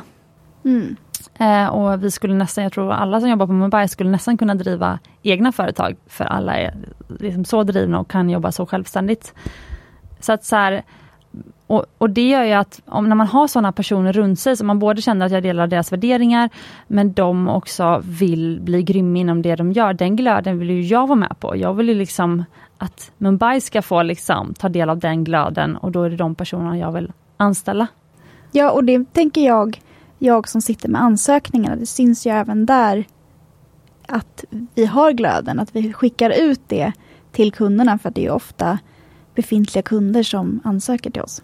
B: Mm.
A: Eh, och vi skulle nästan, jag tror alla som jobbar på Mumbai skulle nästan kunna driva egna företag, för alla är liksom så drivna och kan jobba så självständigt. Så att så här, och, och, det gör ju att om, när man har sådana personer runt sig, så man både känner att jag delar deras värderingar, men de också vill bli grymma inom det de gör. Den glöden vill ju jag vara med på. Jag vill ju liksom att Mumbai ska få liksom ta del av den glöden och då är det de personerna jag vill anställa.
B: Ja, och det tänker jag, jag som sitter med ansökningarna, det syns ju även där att vi har glöden, att vi skickar ut det till kunderna, för det är ofta befintliga kunder som ansöker till oss.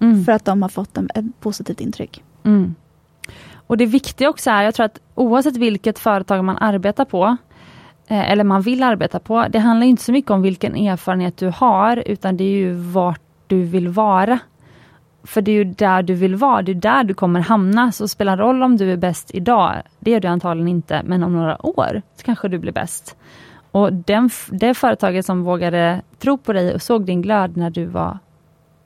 B: Mm. För att de har fått en, ett positivt intryck.
A: Mm. Och det viktiga också är, jag tror att oavsett vilket företag man arbetar på, eh, eller man vill arbeta på, det handlar inte så mycket om vilken erfarenhet du har, utan det är ju vart du vill vara för det är ju där du vill vara, det är där du kommer hamna. Så spelar roll om du är bäst idag, det är du antagligen inte, men om några år så kanske du blir bäst. Och den, det företaget som vågade tro på dig och såg din glöd när du var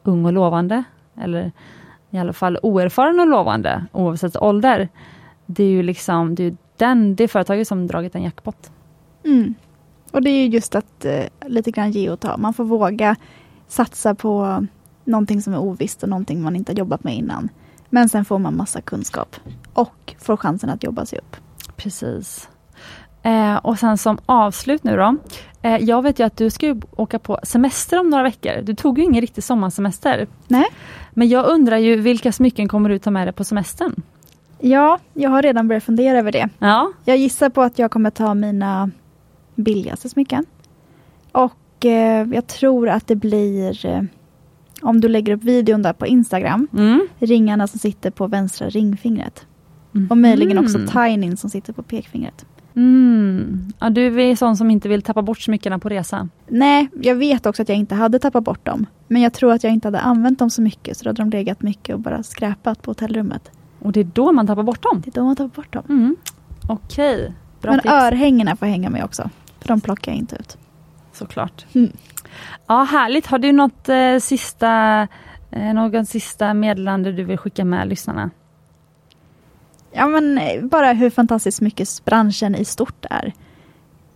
A: ung och lovande, eller i alla fall oerfaren och lovande, oavsett ålder. Det är ju liksom det, är den, det företaget som dragit en jackpot.
B: Mm. Och det är just att eh, lite grann ge och ta. Man får våga satsa på någonting som är ovisst och någonting man inte har jobbat med innan. Men sen får man massa kunskap och får chansen att jobba sig upp.
A: Precis. Eh, och sen som avslut nu då. Eh, jag vet ju att du ska åka på semester om några veckor. Du tog ju ingen riktig sommarsemester.
B: Nej.
A: Men jag undrar ju vilka smycken kommer du ta med dig på semestern?
B: Ja, jag har redan börjat fundera över det.
A: Ja.
B: Jag gissar på att jag kommer ta mina billigaste smycken. Och eh, jag tror att det blir, eh, om du lägger upp videon där på Instagram,
A: Mm.
B: ringarna som sitter på vänstra ringfingret.
A: Mm.
B: Och möjligen också tinin som sitter på pekfingret.
A: Mm. Ja, du är sån som inte vill tappa bort smyckena på resa.
B: Nej, jag vet också att jag inte hade tappat bort dem. Men jag tror att jag inte hade använt dem så mycket, så då hade de legat mycket och bara skräpat på hotellrummet.
A: Och det är då man tappar bort dem.
B: Det är då man tar bort dem.
A: Mm. Okej, bra
B: Men
A: tips.
B: örhängena får hänga med också, för de plockar jag inte ut.
A: Såklart.
B: Mm.
A: Ja, härligt. Har du något eh, sista, eh, någon sista meddelande du vill skicka med lyssnarna?
B: Ja, men eh, bara hur fantastiskt mycket branschen i stort är.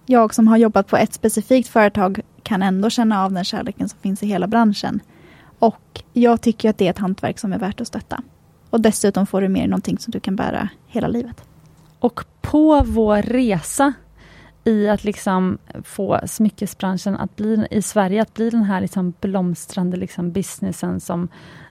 B: Jag som har jobbat på ett specifikt företag kan ändå känna av den kärleken som finns i hela branschen. Och jag tycker att det är ett hantverk som är värt att stötta. Och dessutom får du med dig någonting som du kan bära hela livet.
A: Och på vår resa i att liksom få smyckesbranschen att bli, i Sverige att bli den här liksom blomstrande liksom businessen som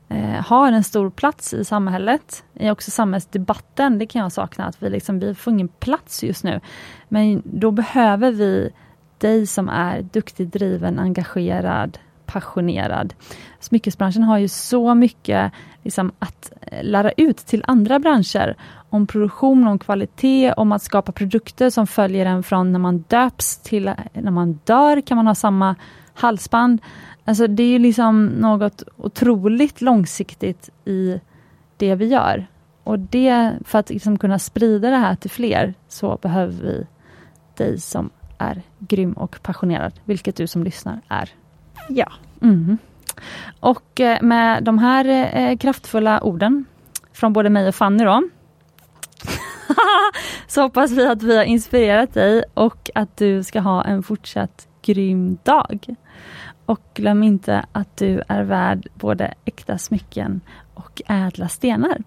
A: eh, har en stor plats i samhället. I också samhällsdebatten, det kan jag sakna, att vi, liksom, vi får ingen plats just nu. Men då behöver vi dig som är duktig, driven, engagerad, passionerad. Smyckesbranschen har ju så mycket liksom, att eh, lära ut till andra branscher om produktion, om kvalitet, om att skapa produkter som följer en från när man döps till eh, när man dör, kan man ha samma halsband. Alltså det är ju liksom något otroligt långsiktigt i det vi gör. Och det, för att liksom kunna sprida det här till fler, så behöver vi dig som är grym och passionerad, vilket du som lyssnar är.
B: Ja.
A: Mm. Och eh, med de här eh, kraftfulla orden från både mig och Fanny då. så hoppas vi att vi har inspirerat dig och att du ska ha en fortsatt grym dag. Och glöm inte att du är värd både äkta smycken och ädla stenar.